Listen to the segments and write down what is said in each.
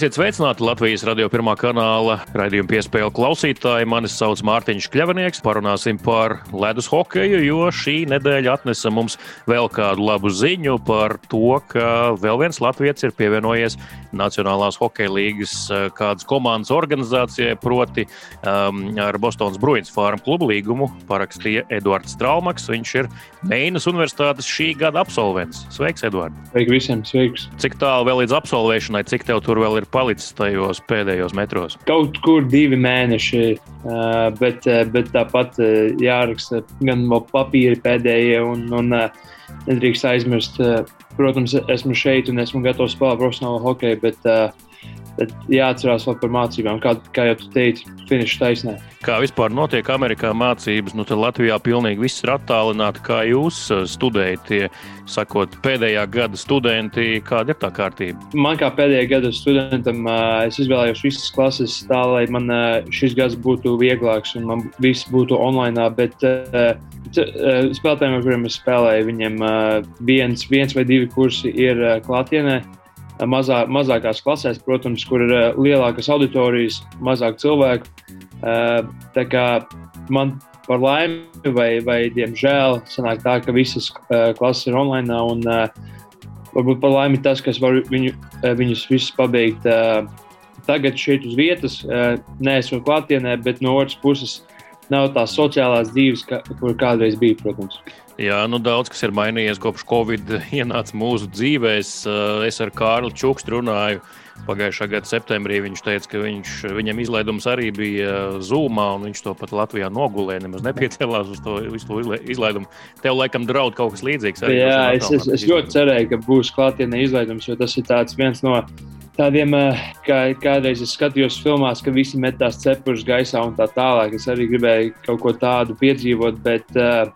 Esiet sveicināti Latvijas radio pirmā kanāla raidījuma piespēļu klausītāji. Mani sauc Mārtiņš Kļavnieks. Parunāsim par ledus hokeju, jo šī nedēļa atnesa mums vēl kādu labu ziņu par to, ka vēl viens latviečs ir pievienojies Nacionālās hokeja līgas eh, kādas komandas organizācijai, proti um, ar Bostonas Bruins Farm klubu līgumu parakstīja Eduards Traumaks. Viņš ir Meinas Universitātes šī gada absolvents. Sveiks, Eduards! Sveiki visiem! Sveiks. Cik tālu vēl līdz absolvēšanai, cik tev tur vēl ir palicis tajos pēdējos metros? Kaut kur divi mēneši, bet, bet tāpat jāraksta gan papīri pēdējie, un, un nedrīkst aizmirst. Protams, esmu šeit un esmu gatavs spēlēt profesionālu hokeju, bet uh, Bet jāatcerās vēl par mācībām, kā, kā jau teicu, finiša taisnē. Kā vispār notiek Amerikā mācības? Nu, Latvijā pilnīgi viss ir attālināti. Kā jūs uh, studējat, tie sakot, pēdējā gada studenti, kāda ir tā kārtība? Man kā pēdējā gada studentam, uh, es izvēlējos visas klases tā, lai man uh, šis gads būtu vieglāks un man viss būtu online. Bet spēlētājiem, ar kuriem es spēlēju, viņiem viens, viens vai divi kursi ir klātienē mazā, mazākās klasēs, protams, kur ir eh, lielākas auditorijas, mazāk cilvēku. Eh, tā kā man par laimi vai, vai diemžēl sanāk tā, ka visas eh, klases ir online. Un, varbūt par laimi tas, kas var viņu, viņus visus pabeigt tagad šeit uz vietas, neesmu klātienē, bet no otras puses nav tās sociālās dzīves, kur kādreiz bija, protams. Jā, nu daudz kas ir mainījies kopš Covid ienāca mūsu dzīvēs. Eh, es ar Kārlu Čukstu runāju. Pagājušā gada septembrī viņš teica, ka viņš, viņam izlaidums arī bija Zoomā, un viņš to pat Latvijā nogulēja. Nemaz nepiecēlās uz to, to izlaidumu. Tev laikam draud kaut kas līdzīgs. Jā, es, es, es ļoti cerēju, ka būs klātienē izlaidums, jo tas ir viens no tādiem, eh, kā kādreiz es skatījos filmās, ka visi met tās cepures gaisā un tā tālāk. Es arī gribēju kaut ko tādu piedzīvot, bet uh,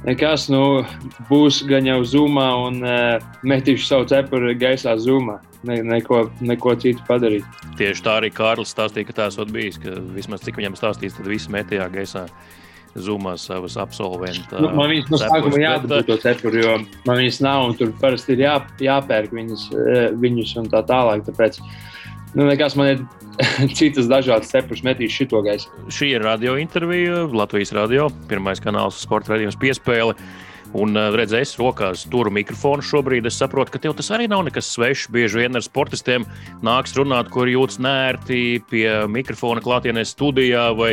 Nekas, nu, būs gan jau zumā un uh, metīšu savu cepuri gaisā zumā. Ne, neko, neko citu padarīt. Tieši tā arī Kārlis stāstīja, ka tās ir bijis. Ka vismaz cik viņam stāstīs, tad viss metījā gaisā. Zumā savas absolventus. Nu, man viņas no sākuma jādabū to cepuri, jo man viņas nav un tur parasti ir jā, jāpērk viņas, eh, viņus un tā tālāk. Tāpēc nu, nekas man ir citas dažādas cepures metīs šito gaisu. Šī ir radio intervija Latvijas radio, pirmais kanāls sporta raidījums piespēle. Un uh, redzēju, es rokās turu mikrofonu šobrīd. Es saprotu, ka tev tas arī nav nekas svešs. Bieži vien ar sportistiem nāks runāt, kur jūtas nērti pie mikrofona klātienē studijā vai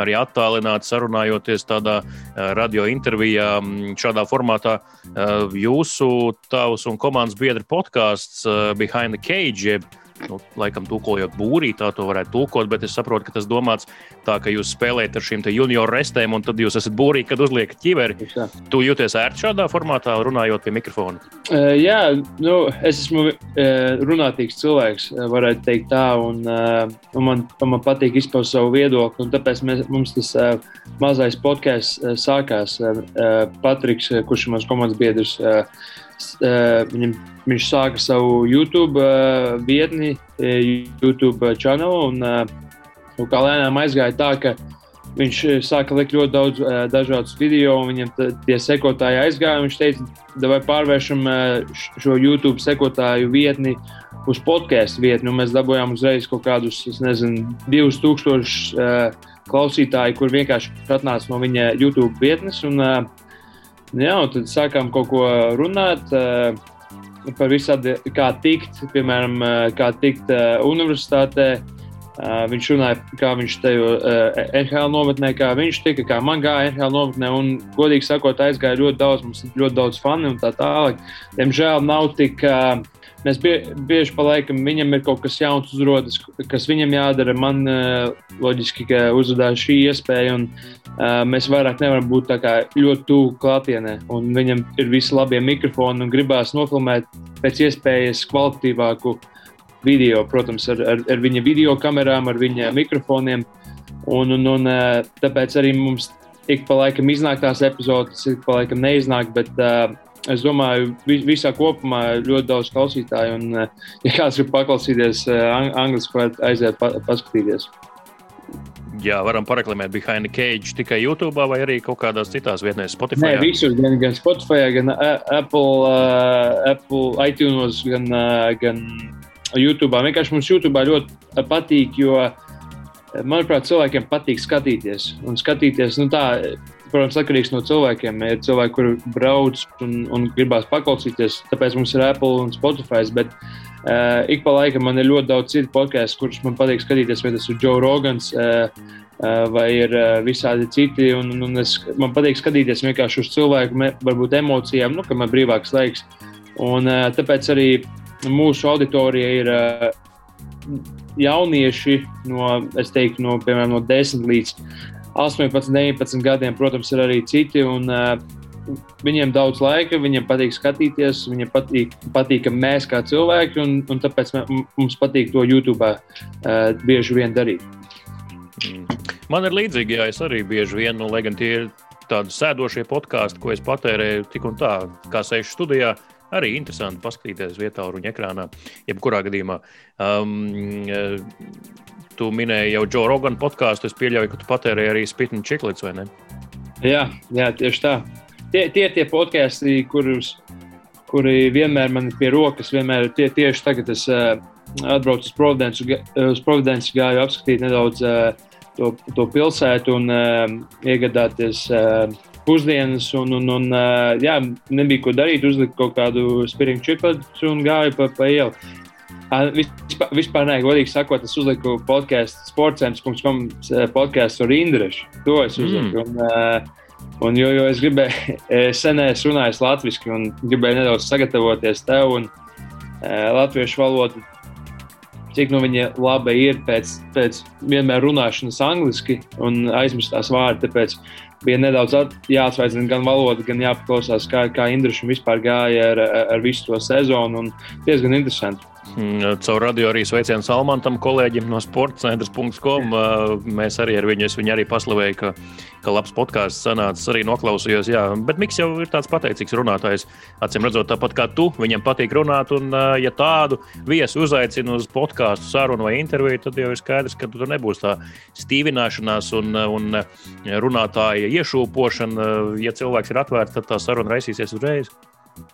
arī attālināti sarunājoties tādā uh, radio intervijā. Mm, šādā formātā uh, jūsu, tavs un komandas biedra podkāsts Behind the Cage nu, laikam tūkojot būrī, tā to varētu tūkot, bet es saprotu, ka tas domāts tā, ka jūs spēlējat ar šīm junior restēm, un tad jūs esat būrī, kad uzliekat ķiveri. Tu jūties ērti šādā formātā, runājot pie mikrofona? Uh, jā, nu, es esmu uh, runātīgs cilvēks, varētu teikt tā, un, uh, un man, man patīk izpaust savu viedokli, un tāpēc mēs, mums tas uh, mazais podkāsts uh, sākās. Uh, Patriks, kurš ir mans komandas biedrs, uh, Viņam, viņš sāka savu YouTube vietni, YouTube kanālu. Un kā lēnām aizgāja tā, ka viņš sāka likt ļoti daudz dažādus video, un viņam tie sekotāji aizgāja. Viņš teica, vai pārvēršam šo YouTube sekotāju vietni uz podkāstu vietni. Mēs dabūjām uzreiz kaut kādus, nezinu, 2000 klausītāju, kur vienkārši atnāca no viņa YouTube vietnes. Un, uh, Jā, un tad sākām kaut ko runāt uh, par visādi, kā tikt, piemēram, uh, kā tikt uh, universitātē. Viņš runāja, kā viņš tajā uh, NHL nometnē, kā viņš tika, kā man gāja NHL nometnē. Un, godīgi sakot, aizgāja ļoti daudz, mums ir ļoti daudz fani un tā tālāk. Diemžēl nav tik. Uh, Mēs bie, bieži palaikam, viņam ir kaut kas jauns uzrodas, kas viņam jādara. Man uh, loģiski, ka uzrādās šī iespēja, un uh, mēs vairāk nevaram būt ļoti tuvu klātienē. Un viņam ir visi labie mikrofoni un gribās nofilmēt pēc iespējas kvalitatīvāku video, protams, ar, ar, ar viņa video kamerām, ar viņa mikrofoniem. Un, un, un, uh, tāpēc arī mums ik pa laikam iznāk tās epizodes, ik pa laikam neiznāk. Bet, uh, es domāju, visā kopumā ļoti daudz klausītāju. Un, eh, ja kāds grib paklausīties eh, angļuiski, var aiziet pa, paskatīties. Jā, varam paraklamēt Behind the Cage tikai YouTube vai arī kaut kādās citās vietnēs, Spotify. Nē, visur, gan, gan Spotify, gan Apple, uh, Apple iTunes, gan, uh, gan YouTube. Vienkārši mums YouTube ļoti patīk, jo, manuprāt, cilvēkiem patīk skatīties. Un skatīties, nu tā, protams, atkarīgs no cilvēkiem. Ir cilvēki, kuri brauc un, un gribās paklausīties, tāpēc mums ir Apple un Spotify. Bet uh, ik pa laikam man ir ļoti daudz citu podkāstu, kurus man patīk skatīties, vai tas ir Joe Rogans. Uh, vai ir visādi citi. Un, un es, man patīk skatīties vienkārši uz cilvēku, varbūt emocijām, nu, kad man ir brīvāks laiks. Un, tāpēc arī mūsu auditorija ir jaunieši no, teiktu, no, piemēram, no 10 līdz 18, 19 gadiem. Protams, ir arī citi. Un, Viņiem daudz laika, viņiem patīk skatīties, viņiem patīk, patīk ka mēs kā cilvēki, un, un tāpēc mums patīk to YouTube uh, bieži vien darīt. Mm. Man ir līdzīgi, ja es arī bieži vien, nu, lai gan tie ir tādi sēdošie podkāsti, ko es patērēju tik un tā, kā sešu studijā, arī interesanti paskatīties vietā, ruņa ekrānā, jebkurā gadījumā. Um, tu minēji jau Joe Rogan podkāstu. Es pieļauju, ka tu patērēji arī spitni čiklets, vai ne? Jā, jā tieši tā. Tie, tie ir tie podkāsti, kurus, kuri vienmēr man ir pie rokas. Vienmēr tie, tieši tagad es uh, atbraucu uz Providenci, uz Providenci gāju apskatīt nedaudz uh, to, to pilsētu un uh, iegādāties. Uh, pusdienas, un, un, un jā, nebija ko darīt. Uzliku kaut kādu spēļu čipatu un gāju pa, pa ielu. Vispār, vispār nē, godīgi sakot, es uzliku podkāstu sportcentrs.com podkāstu ar Indrešu. To es uzliku. Mm. Un, un, jo, jo es gribēju, sen esmu runājis latviešu, un gribēju nedaudz sagatavoties tev un latviešu valodu. Cik nu viņa laba ir pēc, pēc vienmēr runāšanas angliski un aizmirstās vārdi. Tāpēc bija nedaudz jāatsveicina gan valoda, gan jāpaklausās, kā, kā Indrišam vispār gāja ar, ar visu to sezonu. Diezgan interesanti. Mm, caur radio arī sveicienu Salmantam, kolēģim no sportcentrs.com. Mēs arī ar viņu, es viņu arī paslavēju, ka ka labs podkāsts sanācis, arī noklausījos. Jā. Bet Mikls jau ir tāds pateicīgs runātājs. Acīm redzot, tāpat kā tu, viņam patīk runāt. Un, ja tādu viesu uzaicina uz podkāstu, sarunu vai interviju, tad jau ir skaidrs, ka tur nebūs tā stīvināšanās un, un runātāja iešūpošana. Ja cilvēks ir atvērts, tad tā saruna raisīsies uzreiz.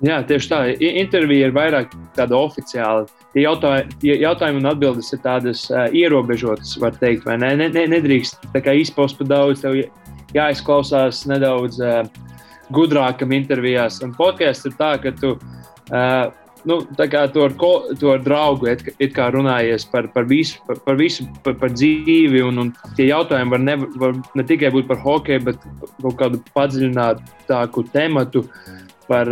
Jā, tieši tā. Intervija ir vairāk tāda oficiāla. Tie jautājumi, jautājumi un atbildes ir tādas uh, ierobežotas, var teikt, vai ne? ne, ne nedrīkst izpaust par daudz. Tev jāizklausās nedaudz uh, gudrākam intervijās. Un podkāsts ir tā, ka tu. Uh, nu, tu ar, ko, tu ar draugu it, it kā runājies par, par visu, par, par, visu par, par dzīvi. Un, un tie jautājumi var ne, var ne tikai būt par hokeju, bet kaut kādu padziļinātāku tematu. Par,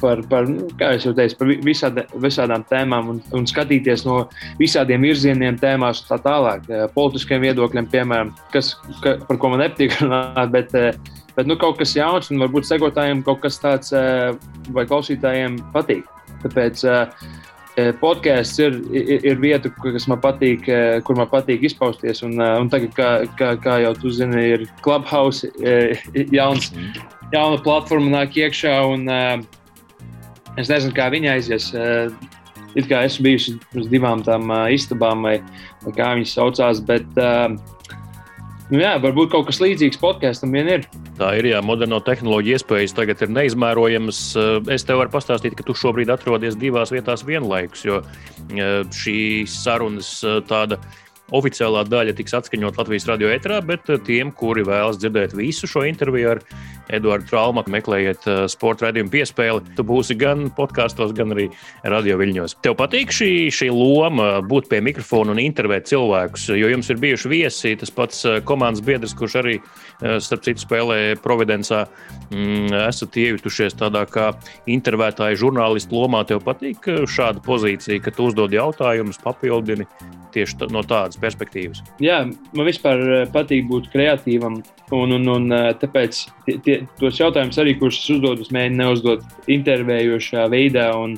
par, par, nu, kā jau teicu, par visādi, visādām tēmām un, un skatīties no visādiem virzieniem, tēmās tā tālāk. Politiskiem viedokļiem, piemēram, kas, ka, par ko man nepatīk runāt, bet, bet nu, kaut kas jauns un varbūt sekotājiem kaut kas tāds vai klausītājiem patīk. Tāpēc podkāsts ir, ir, ir vieta, kas man patīk, kur man patīk izpausties. Un, un tagad, kā, kā, kā jau tu zini, ir Clubhouse jauns, jauna platforma nāk iekšā. Un, es nezinu, kā viņa aizies. It kā esmu bijusi uz divām tām istabām, vai, vai kā viņas saucās. Bet, uh, Nu jā, varbūt kaut kas līdzīgs podkāstam vien ir. Tā ir, jā, moderno tehnoloģiju iespējas tagad ir neizmērojamas. Eh, es tev varu pastāstīt, ka tu šobrīd atrodies divās vietās vienlaikus, jo eh, šīs sarunas eh, tāda oficiālā daļa tiks atskaņot Latvijas radio etrā, bet tiem, kuri vēlas dzirdēt visu šo interviju ar Eduardu Traumaku, meklējiet uh, sporta raidījumu piespēli. Tu būsi gan podkāstos, gan arī radio viļņos. Tev patīk šī, šī loma būt pie mikrofona un intervēt cilvēkus, jo jums ir bijuši viesi, tas pats uh, komandas biedrs, kurš arī, starp citu, spēlē Providencā. Mm, esat iejutušies tādā kā intervētāja žurnālistu lomā. Tev patīk šāda pozīcija, ka tu uzdod jautājumus, papildini tieši no tādas perspektīvas? Jā, man vispār patīk būt kreatīvam. Un, un, un tāpēc tie, tos jautājumus arī, kurus es uzdodu, es mēģinu neuzdot intervējošā veidā. Un,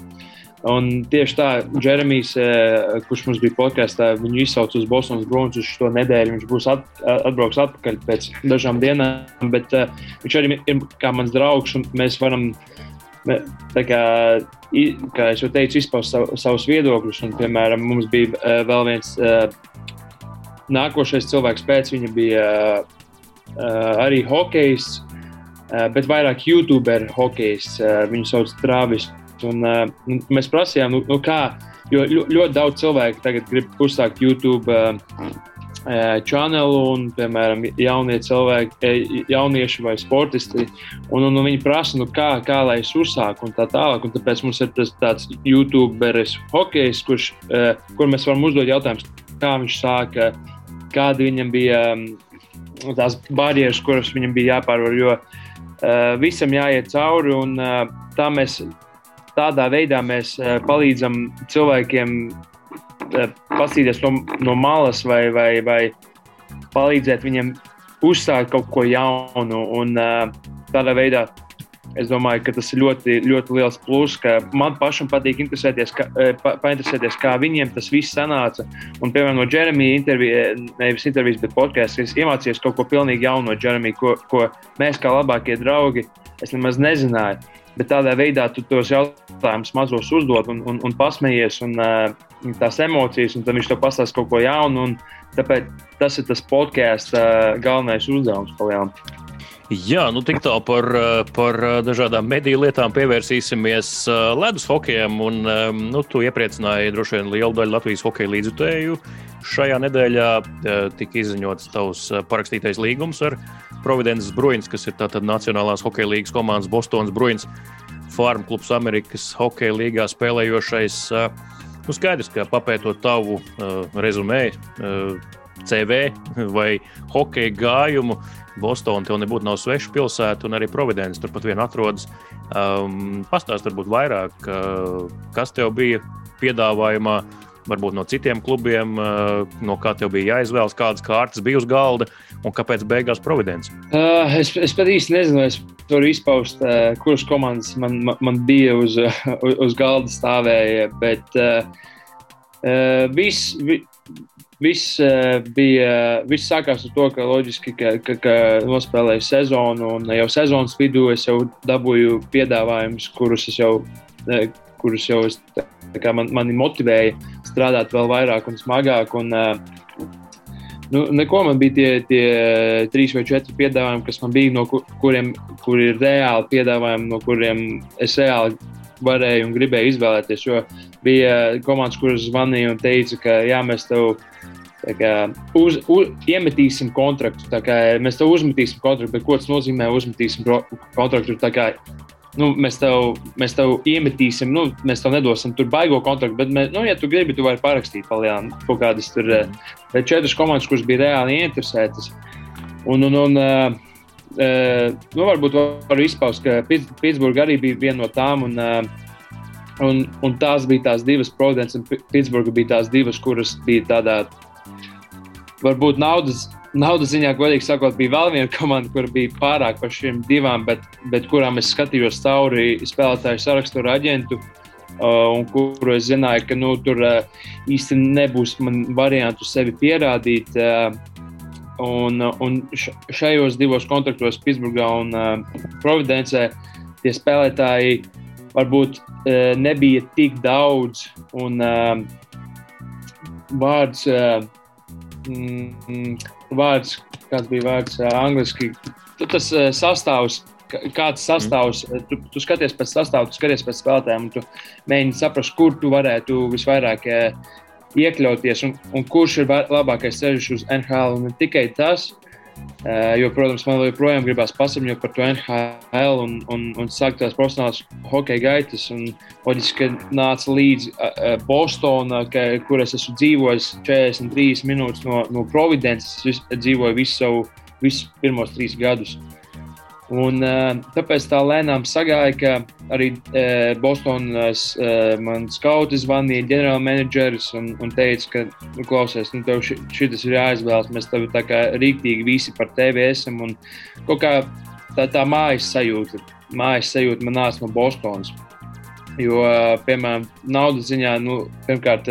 un tieši tā, Jeremijs, eh, kurš mums bija podkāstā, viņu izsauca uz Bostonas Bruins uz šo nedēļu. Viņš būs at, atbrauks atpakaļ pēc dažām dienām, bet uh, viņš arī ir kā mans draugs, un mēs varam. Tā kā, kā jau teicu, izpaust sav, savus viedokļus. Un, piemēram, mums bija uh, vēl viens uh, nākošais cilvēks, pēc viņa bija uh, arī hokejs, bet vairāk YouTuber hokejs, eh, viņu sauc Travis. Un, uh, mēs prasījām, nu, nu kā, Jo ļoti daudz cilvēku tagad grib uzsākt YouTube kanālu, un, piemēram, jaunie cilvēki, jaunieši vai sportisti. Un, un, un viņi prasa, nu, kā, kā lai es uzsāku, un tā tālāk. Un tāpēc mums ir tas tāds YouTuberis, hokejs, kurš, kur mēs varam uzdot jautājumus, kā viņš sāka, kādi viņam bija tās barjeras, kuras viņam bija jāpārvar. Jo uh, visam jāiet cauri, un uh, tā mēs, tādā veidā mēs uh, palīdzam cilvēkiem paskatīties no, no malas vai, vai, vai palīdzēt viņiem uzsākt kaut ko jaunu. Un, tādā veidā Es domāju, ka tas ir ļoti, ļoti liels pluss, ka man pašam patīk interesēties, ka, e, pa, painteresēties, kā viņiem tas viss sanāca. Un, piemēram, no Jeremija intervijas, nevis intervijas, bet podkāstā, es iemācījos kaut ko pilnīgi jaunu no Jeremija, ko, ko mēs kā labākie draugi, es nemaz nezināju. Bet tādā veidā tu tos jautājumus mazos uzdod un, un, un pasmējies, un uh, tās emocijas, un tad viņš tev pastāsta kaut ko jaunu. Tāpēc tas ir tas podkāsts uh, galvenais uzdevums. Palielam. Jā, nu tik tālu par, eh, par eh, dažādām mediju lietām pievērsīsimies eh, ledus hokejam. Un, nu, tu iepriecināji droši vien lielu daļu Latvijas hokeja līdzutēju. Šajā nedēļā tika izziņots tavs parakstītais līgums ar Providences Bruins, kas ir tātad Nacionālās hokeja līnijas komandas Bostonas Bruins Farm klubs Amerikas hokeja līgā spēlējošais. Nu, skaidrs, ka papētot tavu uh, rezumē, uh, CV vai hokeja gājumu, Bostonā tev nebūtu nav sveša pilsēta, un arī Providence turpat vien atrodas. Um, Pastāst varbūt vairāk, uh, kas tev bija piedāvājumā, varbūt no citiem klubiem, uh, no kā tev bija jāizvēlas, kādas kārtas bija uz galda un kāpēc beigās Providence? Uh, es, es pat īsti nezinu, es varu izpaust, uh, kuras komandas man, man, man bija uz, uh, uz galda stāvēja, bet uh, uh, viss. Vi, Viss uh, bija, viss sākās ar to, ka loģiski, ka, ka, ka nospēlēju sezonu, un jau sezonas vidū es jau dabūju piedāvājumus, kurus es jau, uh, kurus jau es, man, mani motivēja strādāt vēl vairāk un smagāk. Un, uh, nu, neko man bija tie, tie trīs vai četri piedāvājumi, kas man bija, no kuriem kur ir reāli piedāvājumi, no kuriem es reāli varēju un gribēju izvēlēties. Jo bija komandas, kuras zvanīja un teica, ka jā, mēs tev kā, uz, uz, iemetīsim kontraktu. Kā, mēs tev uzmetīsim kontraktu, bet ko tas nozīmē? Uzmetīsim kontraktu. Kā, nu, mēs, tev, mēs tev iemetīsim, nu, mēs tev nedosim tur baigo kontraktu, bet, mēs, nu, ja tu gribi, tu vari parakstīt palielināt kaut kādas tur. Bet četras komandas, kuras bija reāli interesētas. Un, un, un, uh, Uh, nu, varbūt varu izpaust, ka Pitsburgā arī bija viena no tām. Un, uh, un, un tās bija tās divas, Providence un Pitsburgā bija tās divas, kuras bija tādā varbūt naudas, naudas ziņā, godīgi sakot, bija vēl viena komanda, kur bija pārāk par šīm divām, bet, bet kurām es skatījos cauri spēlētāju sarakstu ar aģentu. Uh, un kuru es zināju, ka nu, tur uh, īsti nebūs variantu sevi pierādīt. Uh, un, un šajos divos kontraktos, Pitsburgā un uh, Providencē, tie spēlētāji varbūt uh, nebija tik daudz. Un, uh, vārds uh, mm, vārds, kāds bija vārds angliski. Tas sastāvs, kāds sastāvs, mm. tu, tu skaties pēc sastāvā, tu skaties pēc spēlētājiem, un tu mēģini saprast, kur tu varētu visvairāk iekļauties un, un kurš ir labākais ceļš uz NHL. Un ne tikai tas, jo, protams, man joprojām gribās pasamņot par to NHL un, un, un sākt tās profesionālās hokeja gaitas. Loģiski, ka nāca līdzi uh, Bostonā, kur es esmu dzīvojis 43 minūtes no, no Providences. Es dzīvoju visu savu visus pirmos trīs gadus. Un, tāpēc tā lēnām sagāja, ka arī Bostonas man skauti zvanīja ģenerālmenedžeris un, un teica, ka, nu, klausies, nu, tev šis ir jāizvēlas. Mēs tev tā kā rīktīgi visi par tevi esam. Un kaut kā tā, tā mājas sajūta, mājas sajūta man nāca no Bostonas. Jo, piemēram, naudas ziņā, nu, pirmkārt,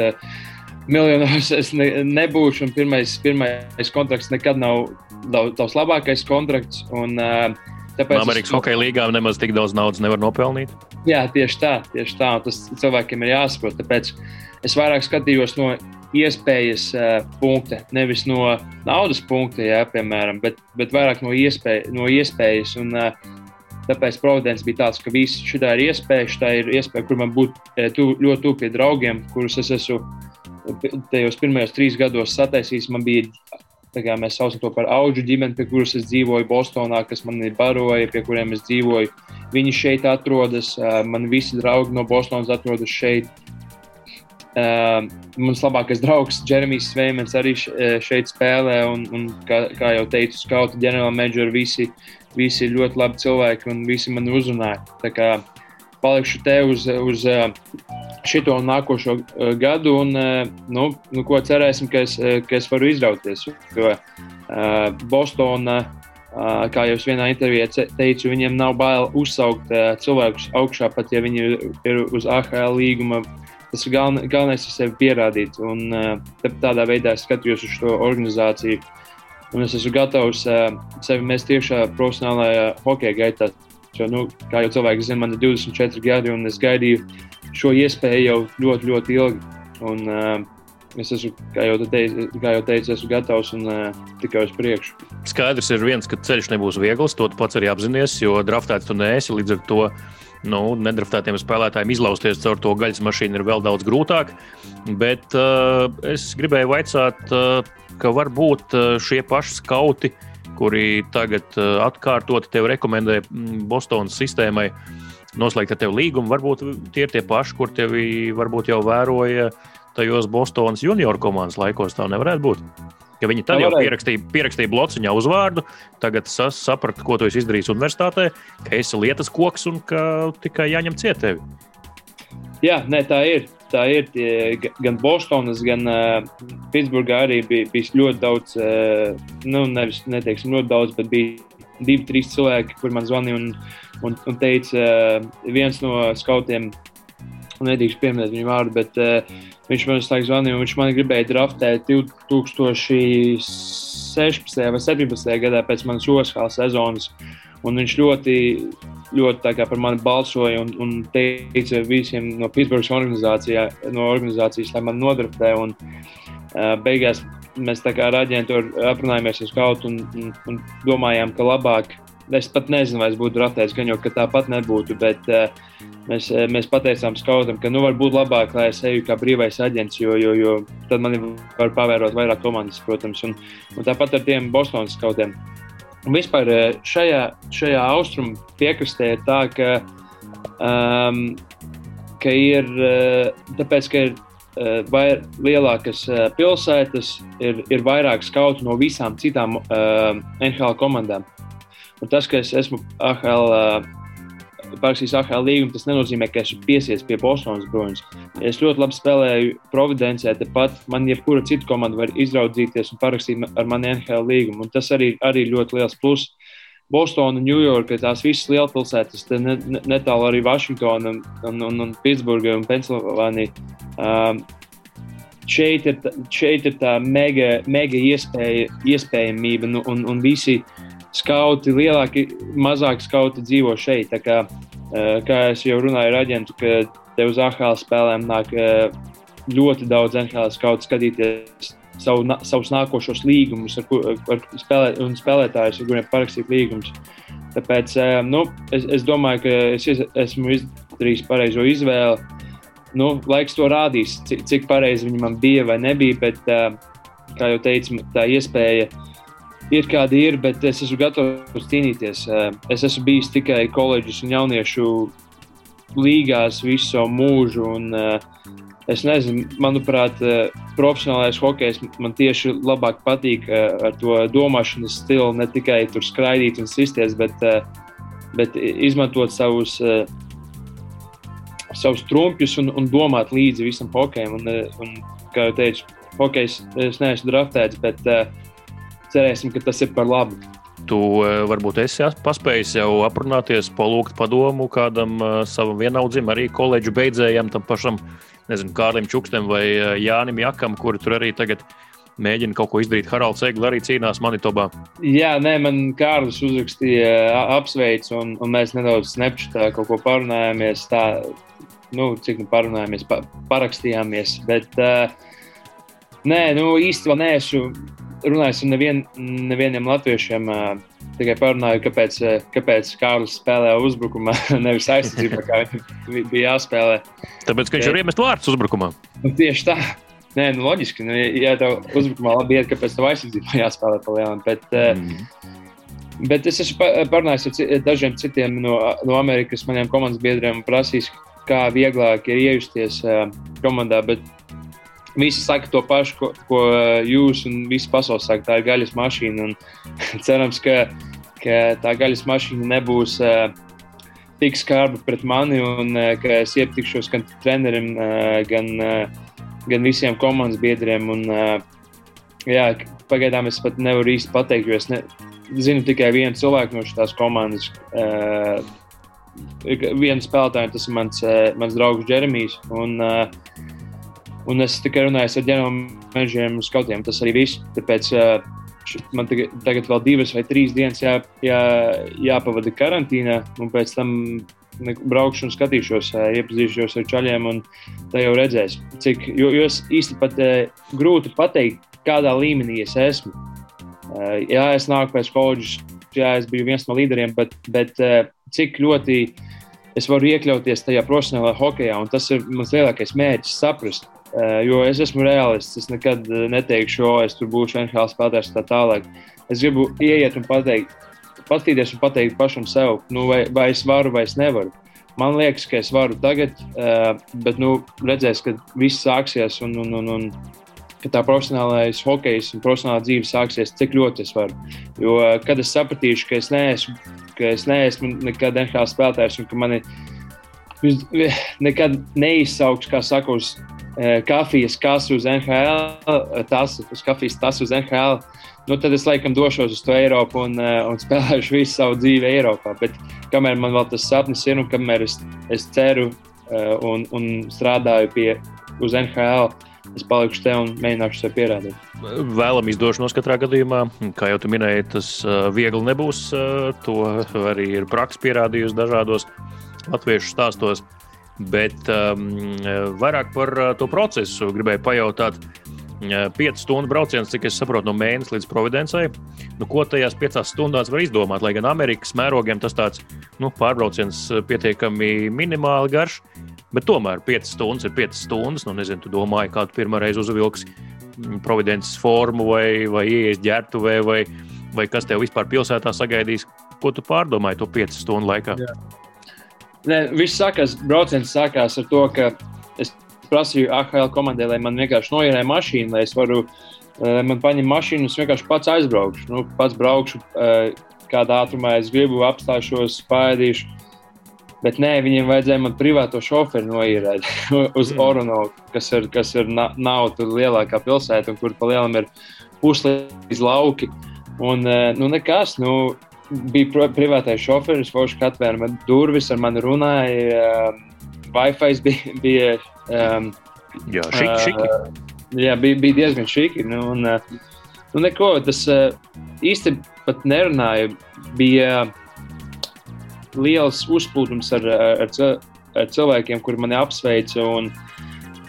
miljonos es ne, nebūšu, un pirmais, pirmais kontrakts nekad nav tavs labākais kontrakts. Un, uh, Tāpēc Amerikas es... hokeja līgām nemaz tik daudz naudas nevar nopelnīt. Jā, tieši tā, tieši tā. Tas cilvēkiem ir jāsaprot. Tāpēc es vairāk skatījos no iespējas uh, punkta, nevis no naudas punkta, jā, piemēram, bet, bet vairāk no, iespēja, no iespējas. Un, uh, Tāpēc Providence bija tāds, ka viss šī ir iespēja, šī ir iespēja, kur man būt tu, ļoti tuvu pie draugiem, kurus es esmu tajos pirmajos trīs gados sataisījis. Man bija mēs saucam to par augu ģimeni, pie kuras es dzīvoju Bostonā, kas man ir baroja, pie kuriem es dzīvoju. Viņi šeit atrodas, man visi draugi no Bostonas atrodas šeit. Mans labākais draugs, Jeremijs Sveimens, arī šeit spēlē. Un, un kā, kā jau teicu, skauti ģenerāla menedžeri visi, visi ir ļoti labi cilvēki un visi man uzrunāja. Palikšu te uz, uz šito un nākošo gadu, un nu, nu, ko cerēsim, ka es, ka es varu izrauties. Jo Bostonā, kā jau es vienā intervijā teicu, viņiem nav bail uzsaukt cilvēkus augšā, pat ja viņi ir uz AHL līguma. Tas ir galvenais, galvenais ir sevi pierādīt. Un, tādā veidā es skatījos uz šo organizāciju. Un es esmu gatavs sevi mest iekšā profesionālajā hokeja gaitā. Jo, nu, kā jau cilvēki zina, man ir 24 gadi, un es gaidīju šo iespēju jau ļoti, ļoti ilgi. Un, uh, es esmu, kā jau, teicu, kā jau teicu, esmu gatavs un uh, tikai uz priekšu. Skaidrs ir viens, ka ceļš nebūs viegls. To pats arī apzināties, jo draftēts tu neesi līdz ar to. Nu, nedraftētiem spēlētājiem izlausties caur to gaļas mašīnu ir vēl daudz grūtāk. Bet uh, es gribēju jautāt, uh, ka varbūt šie paši skauti uh, kuri tagad uh, atkārtot tev rekomendē mm, Bostonas sistēmai noslēgt ar tevi līgumu. Varbūt tie ir tie paši, kur tevi varbūt jau vēroja tajos Bostonas junior komandas laikos. Tā nevarētu būt. Ja viņi tad jau pierakstīja, pierakstīja blociņā uzvārdu, tagad saprata, ko tu esi izdarījis universitātē, ka esi lietas koks un ka tikai jāņem cietēvi. Jā, nē, tā ir tā ir. Tie, gan Bostonas, gan uh, Pitsburgā arī bija, bija ļoti daudz, uh, nu, nevis neteiksim ļoti daudz, bet bija divi, trīs cilvēki, kur man zvanīja un, un, un teica, uh, viens no skautiem, nedrīkst pieminēt viņu vārdu, bet uh, viņš man visu zvanīja un viņš man gribēja draftēt 2016. vai 2017. gadā pēc manas Oskala sezonas. Un viņš ļoti ļoti par mani balsoja un, un teica visiem no Pitsburgas no organizācijas, lai man nodraftē. Un, uh, beigās mēs tā kā ar aģentūru aprunājāmies uz kaut un, un, un domājām, ka labāk. Es pat nezinu, vai es būtu draftējis, gan jau tāpat nebūtu. Bet uh, mēs, mēs pateicām skautam, ka nu, varbūt labāk, lai es eju kā brīvais aģents, jo, jo, jo tad man var pavērot vairāk komandas, protams. Un, un tāpat ar tiem Bostonas skautiem. Un vispār eh, šajā, šajā austrumu piekrastē ir tā, ka, um, ka ir, eh, tāpēc, ka ir uh, vai lielākas uh, pilsētas, ir, ir vairāk skautu no visām citām uh, NHL komandām. Un tas, ka es esmu AHL uh, parakstījis AHL līgumu, tas nenozīmē, ka esmu piesies pie Bostonas Bruins. Es ļoti labi spēlēju Providencē, tepat man jebkura cita komanda var izraudzīties un parakstīt ar mani NHL līgumu. Un tas arī ir ļoti liels pluss. Bostona, Ņujorka, tās visas lielpilsētas, ne, ne, netālu arī Vašingtona, un, un, un, un Pitsburga un Pensilvānija. Um, šeit ir, šeit ir tā mega, mega iespēja, iespējamība, nu, un, un visi skauti, lielāki, mazāki skauti dzīvo šeit. Tā kā, eh, kā jau runāju ar aģentu, ka te uz AHL spēlēm nāk eh, ļoti daudz NHL skautu skatīties savu, savus nākošos līgumus ar, ar spēlē, un spēlētājus, ar kuriem parakstīt līgumus. Tāpēc eh, nu, es, es domāju, ka es esmu izdarījis pareizo izvēli. Nu, laiks to rādīs, cik, cik pareizi viņi man bija vai nebija. Bet, kā jau teicu, tā iespēja ir kādi ir, bet es esmu gatavs cīnīties. Es esmu bijis tikai koledžas un jauniešu līgās visu savu mūžu. Un, es nezinu, manuprāt, profesionālais hokejs man tieši labāk patīk ar to domāšanas stilu, ne tikai tur skraidīt un sisties, bet, bet izmantot savus. Savus trumpjus un, un domāt līdzi visam hokejam. Un, un, kā jau teicu, hokejs es neesmu draftēts, bet uh, cerēsim, ka tas ir par labu. Tu eh, varbūt esi paspējis jau aprunāties, palūgt padomu kādam uh, savam vienaudzim, arī koledžu beidzējam, tam pašam, nezinu, Kārlim Čukstam vai uh, Jānim Jakam, kuri tur arī tagad mēģina kaut ko izdarīt. Haralds Eglis arī cīnās Manitobā. Jā, nē, man Kārlis uzrakstīja apsveic, un, un mēs nedaudz snapchatā kaut ko parunājāmies. Tā, nu, cik nu parunājāmies, pa, parakstījāmies. Bet, uh, nē, nu īsti vēl neesmu runājis ar nevien, nevieniem latviešiem, tikai parunāju, kāpēc, kāpēc Kārlis spēlē uzbrukumā, nevis aizsardzībā, kā viņam bija jāspēlē. Tāpēc, ka viņš ir iemests vārds uzbrukumā. Nu, tieši tā. Nē, nu, loģiski. Nu, ja tev uzbrukumā labi iet, kāpēc tev aizsardzībā jāspēlē pa lielam. Bet, mm. bet es esmu parunājis ar dažiem citiem no, no Amerikas maniem komandas biedriem un prasījis, kā vieglāk ir iejusties komandā. Bet Visi saka to pašu, ko, ko jūs un visi pasaules saka. Tā ir gaļas mašīna. cerams, ka, ka tā gaļas mašīna nebūs uh, tik skarba pret mani, un uh, ka es iepatikšos gan trenerim, uh, gan, uh, gan visiem komandas biedriem. Un, uh, jā, pagaidām es pat nevaru īsti pateikt, jo es ne, zinu tikai vienu cilvēku no šīs komandas. Uh, vienu spēlētāju, tas ir mans, mans draugs Jeremijs. Un, uh, Un es tikai runāju ar ģenerālmenedžeriem un skautiem. Tas arī viss. Tāpēc uh, man tagad, tagad vēl divas vai trīs dienas jā, jā, jāpavada karantīnā, un pēc tam braukšu un skatīšos, iepazīšos ar čaļiem, un tā jau redzēs. Cik, jo, jo es īsti pat grūti pateikt, kādā līmenī es esmu. Jā, es nāku pēc koledžas, jā, es biju viens no līderiem, bet, bet cik ļoti es varu iekļauties tajā profesionālajā hokeja, un tas ir mans lielākais mērķis saprast jo es esmu realists. Es nekad eh, neteikšu, o, es tur būšu NHL spēlētājs tā tālāk. Es gribu ieiet un pateikt, paskatīties un pateikt pašam sev, nu, vai, vai es varu vai es nevaru. Man liekas, ka es varu tagad, eh, bet nu, redzēs, ka viss sāksies un, un, un, un ka tā profesionālais hokejs un profesionālā dzīve sāksies, cik ļoti es varu. Jo kad es sapratīšu, ka es neesmu, ka es neesmu nekad NHL spēlētājs un ka mani nekad neizsauks, kā Eh, kafijas kasu uz NHL, eh, tas uz kafijas tas uz NHL, nu, tad es laikam došos uz to Eiropu un, eh, un spēlēšu visu savu dzīvi Eiropā. Bet kamēr man vēl tas sapnis ir un kamēr es, es ceru un, un strādāju pie uz NHL, es palikšu te un mēģināšu sev pierādīt. Vēlam izdošanos katrā gadījumā. Kā jau minēji, tas viegli nebūs. To arī ir praksa pierādījusi dažādos latviešu stāstos. Bet um, vairāk par uh, to procesu gribēju pajautāt. Uh, 5 stundu brauciens, cik es saprotu, no mēneša līdz Providencei. Nu, ko tajās 5 stundās var izdomāt? Lai gan Amerikas mērogiem tas tāds nu, pārbrauciens uh, pietiekami minimāli garš, bet tomēr 5 stundas ir 5 stundas. Nu, nezinu, tu domāji, kā tu pirmā reize uzvilksi mm, Providences formu vai, vai ieies ģērbtuvē vai, vai kas tev vispār pilsētā sagaidīs. Ko tu pārdomāji to 5 stundu laikā? Jā. Ne, viss sākās, brauciens sākās ar to, ka es prasīju AHL komandai, lai man vienkārši noierē mašīnu, lai es varu, uh, man paņem mašīnu es vienkārši pats aizbraukšu. Nu, pats braukšu, uh, kādā ātrumā es gribu, apstāšos, pārādīšu. Bet nē, viņiem vajadzēja man privāto šoferi noīrēt uz mm. Oronovu, kas ir, kas ir na nav tur lielākā pilsēta, un kur pa lielam ir puslīdz lauki. Un, uh, nu, nekas, nu, bija privātais šoferis, kurš atvēra man durvis, ar mani runāja. Um, Wi-Fi bija. bija um, jā, šiki, uh, šiki. jā, bija, bija diezgan šiki. Nu, un, uh, nu, neko, tas uh, īsti pat nerunāja. Bija liels uzplūdums ar, ar, ar cilvēkiem, kuri mani apsveica. Un,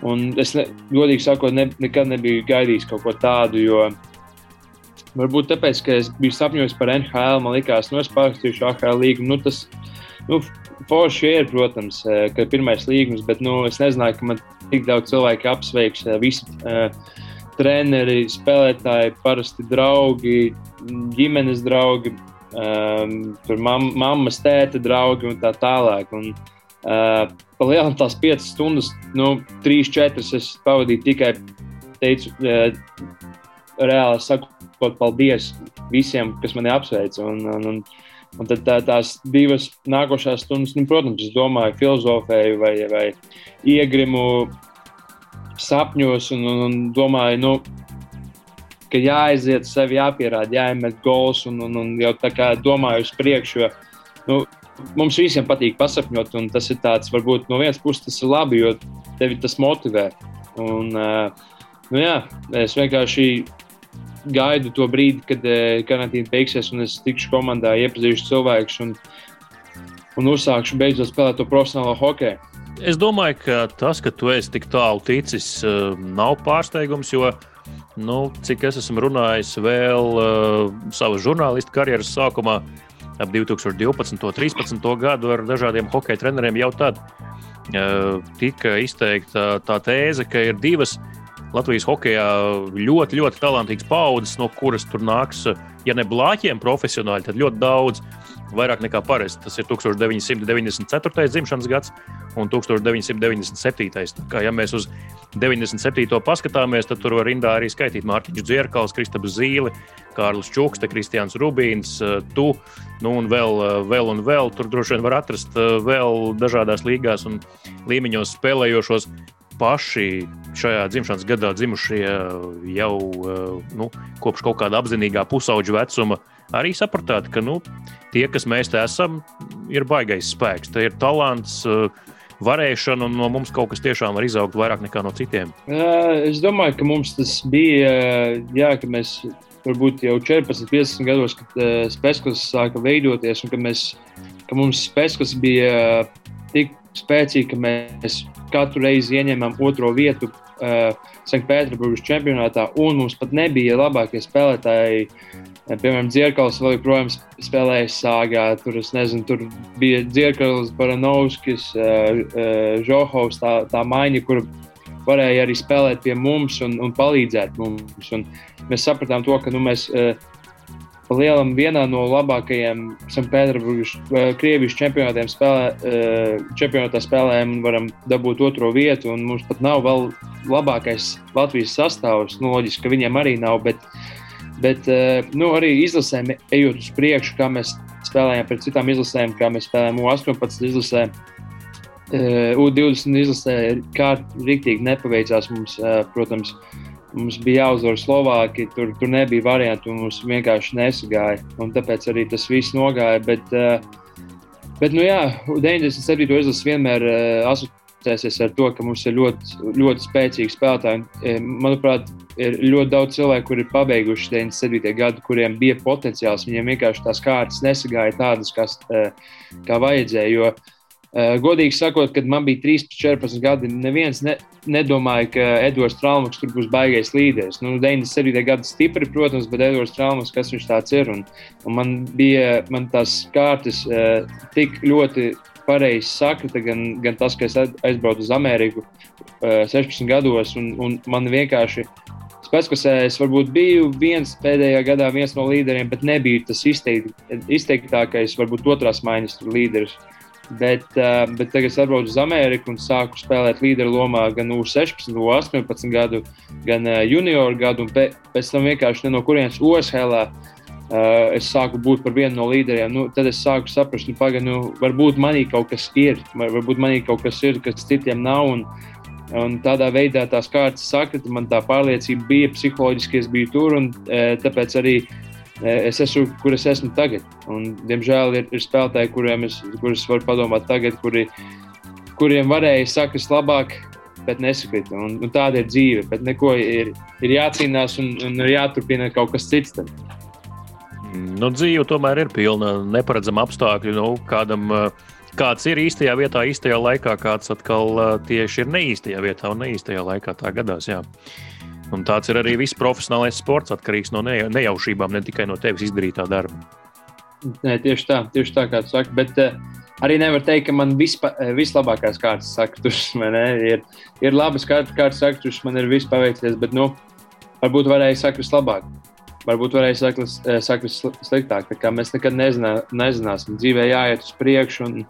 un es, ne, godīgi sakot, ne, nekad nebiju gaidījis kaut ko tādu. Jo, uh, Varbūt tāpēc, ka es biju sapņojis par NHL, man liekas, nu, es pārrakstīšu AHL līgumu. Nu, tas nu, forši ir, protams, eh, ka ir pirmais līgums, bet nu, es nezināju, ka man tik daudz cilvēku apsveiks. Eh, visi uh, treneri, spēlētāji, parasti draugi, ģimenes draugi, um, mam, mammas, tēta draugi un tā tālāk. Un, uh, Palielināt tās piecas stundas, nu, trīs, četras es pavadīju tikai teicu, uh, reāli sakot, paldies visiem, kas mani apsveic. Un, un, un, un tad tā, tās divas nākošās stundas, nu, protams, es domāju, filozofēju vai, vai iegrimu sapņos un, un, un domāju, nu, ka jāaiziet sevi, jāpierāda, jāiemet gols un, un, un jau tā kā domāju uz priekšu. Jo, nu, mums visiem patīk pasapņot, un tas ir tāds, varbūt no vienas puses tas ir labi, jo tevi tas motivē. Un, uh, nu jā, es vienkārši gaidu to brīdi, kad uh, karantīna beigsies, un es tikšu komandā, iepazīšu cilvēkus un, un uzsākšu beidzot spēlēt to profesionālo hokeju. Es domāju, ka tas, ka tu esi tik tālu ticis, uh, nav pārsteigums, jo nu, cik es esmu runājis vēl uh, savas žurnālistu karjeras sākumā, ap 2012. un 2013. gadu ar dažādiem hokeja treneriem, jau tad uh, tika izteikta tā tēze, ka ir divas Latvijas hokeja ļoti, ļoti talantīgas paudzes, no kuras tur nāks, ja ne blāķiem profesionāļi, tad ļoti daudz. Vairāk nekā parasti. Tas ir 1994. dzimšanas gads un 1997. Kā, ja mēs uz 97. paskatāmies, tad tur var rindā arī skaitīt Mārtiņš Dzierkals, Kristaps Zīle, Kārlis Čukste, Kristians Rubīns, tu, nu un vēl, vēl un vēl. Tur droši vien var atrast vēl dažādās līgās un līmeņos spēlējošos paši šajā dzimšanas gadā dzimušie jau nu, kopš kaut kāda apzinīgā pusauģa vecuma arī sapratāt, ka nu, tie, kas mēs te esam, ir baigais spēks, te ir talants. Varēšana un no mums kaut kas tiešām var izaugt vairāk nekā no citiem. Es domāju, ka mums tas bija, jā, ka mēs varbūt jau 14, 15 gados, kad spēks sāka veidoties, un ka, mēs, ka mums spēks bija tik spēcīgi, ka mēs katru reizi ieņēmām otro vietu uh, Sanktpēterburgas čempionātā, un mums pat nebija labākie spēlētāji. Uh, piemēram, Dzirkals vēl joprojām spēlēja sāgā. Tur, nezinu, tur bija Dzirkals, Baranovskis, uh, uh, Žohovs, tā, tā maiņa, kur varēja arī spēlēt pie mums un, un palīdzēt mums. Un mēs sapratām to, ka nu, mēs uh, lielam vienā no labākajiem Sanktpēterburgas, eh, čempionātiem spēlē, eh, čempionātā spēlēm varam dabūt otro vietu, un mums pat nav vēl labākais Latvijas sastāvs. Nu, loģiski, ka viņiem arī nav, bet, bet eh, nu, arī izlasēm ejot uz priekšu, kā mēs spēlējām pret citām izlasēm, kā mēs spēlējām U18 izlasē. U20 izlasē kā rīktīgi nepaveicās mums, protams, uh, Mums bija jāuzvar Slovākija, tur, tur nebija variantu, un mums vienkārši nesagāja. Tāpēc arī tas viss nogāja. Bet, uh, bet nu jā, 97. izlases vienmēr uh, asociēsies ar to, ka mums ir ļoti, ļoti spēcīgi spēlētāji. Eh, manuprāt, ir ļoti daudz cilvēku, kuri ir pabeiguši 97. gadu, kuriem bija potenciāls. Viņiem vienkārši tās kārtas nesagāja tādas, kas, kā vajadzēja. Jo, godīgi sakot, kad man bija 13, 14 gadi, neviens ne, nedomāja, ka Edvards tur būs baigais līderis. Nu, 97. gada stipri, protams, bet Edvards Strālmaks, kas viņš tāds ir? Un, un man bija man tās kārtas uh, tik ļoti pareizi sakrita, gan, gan tas, ka es aizbraucu uz Ameriku uh, 16 gados, un, un man vienkārši Spēckasē es varbūt biju viens pēdējā gadā, viens no līderiem, bet nebiju tas izteikt, izteiktākais, varbūt otrās maiņas līderis. Uh, bet tagad es atbraucu uz Ameriku un sāku spēlēt līderu lomā gan U16, U18 gadu, gan uh, junioru gadu. Pēc tam vienkārši no kurienes OSHL uh, es sāku būt par vienu no līderiem. Nu, tad es sāku saprast, nu, paga, nu, varbūt manī kaut kas ir, varbūt manī kaut kas ir, kas citiem nav. Un, Un tādā veidā tās kārtas sakrita, man tā pārliecība bija, psiholoģiski es biju tur, un tāpēc arī es esmu, kur es esmu tagad. Un, diemžēl ir, ir spēlētāji, kuriem es, kurus varu padomāt tagad, kuri, kuriem varēja sakast labāk, bet nesakrita. Un, un tāda ir dzīve. Bet neko ir, ir jācīnās un, un ir jāturpina kaut kas cits. Tad. Nu, dzīve tomēr ir pilna neparedzama apstākļu. Nu, kādam, kāds ir īstajā vietā, īstajā laikā, kāds atkal tieši ir neīstajā vietā un neīstajā laikā. Tā gadās. Jā. Un tāds ir arī viss profesionālais sports, atkarīgs no nejaušībām, ne tikai no tevis izdarītā darba. Nē, tieši tā, tieši tā kā tu saki. Bet, uh, arī nevar teikt, ka man vispa, eh, vislabākās kārtas saktus ir. Ir labas kārtas, saktus, man ir viss paveicies, bet nu, varbūt varēja saktus labāk. Varbūt varēja saktus, eh, sliktāk. Tā kā mēs nekad nezinā, nezināsim. Dzīvē jāiet uz priekšu. Un,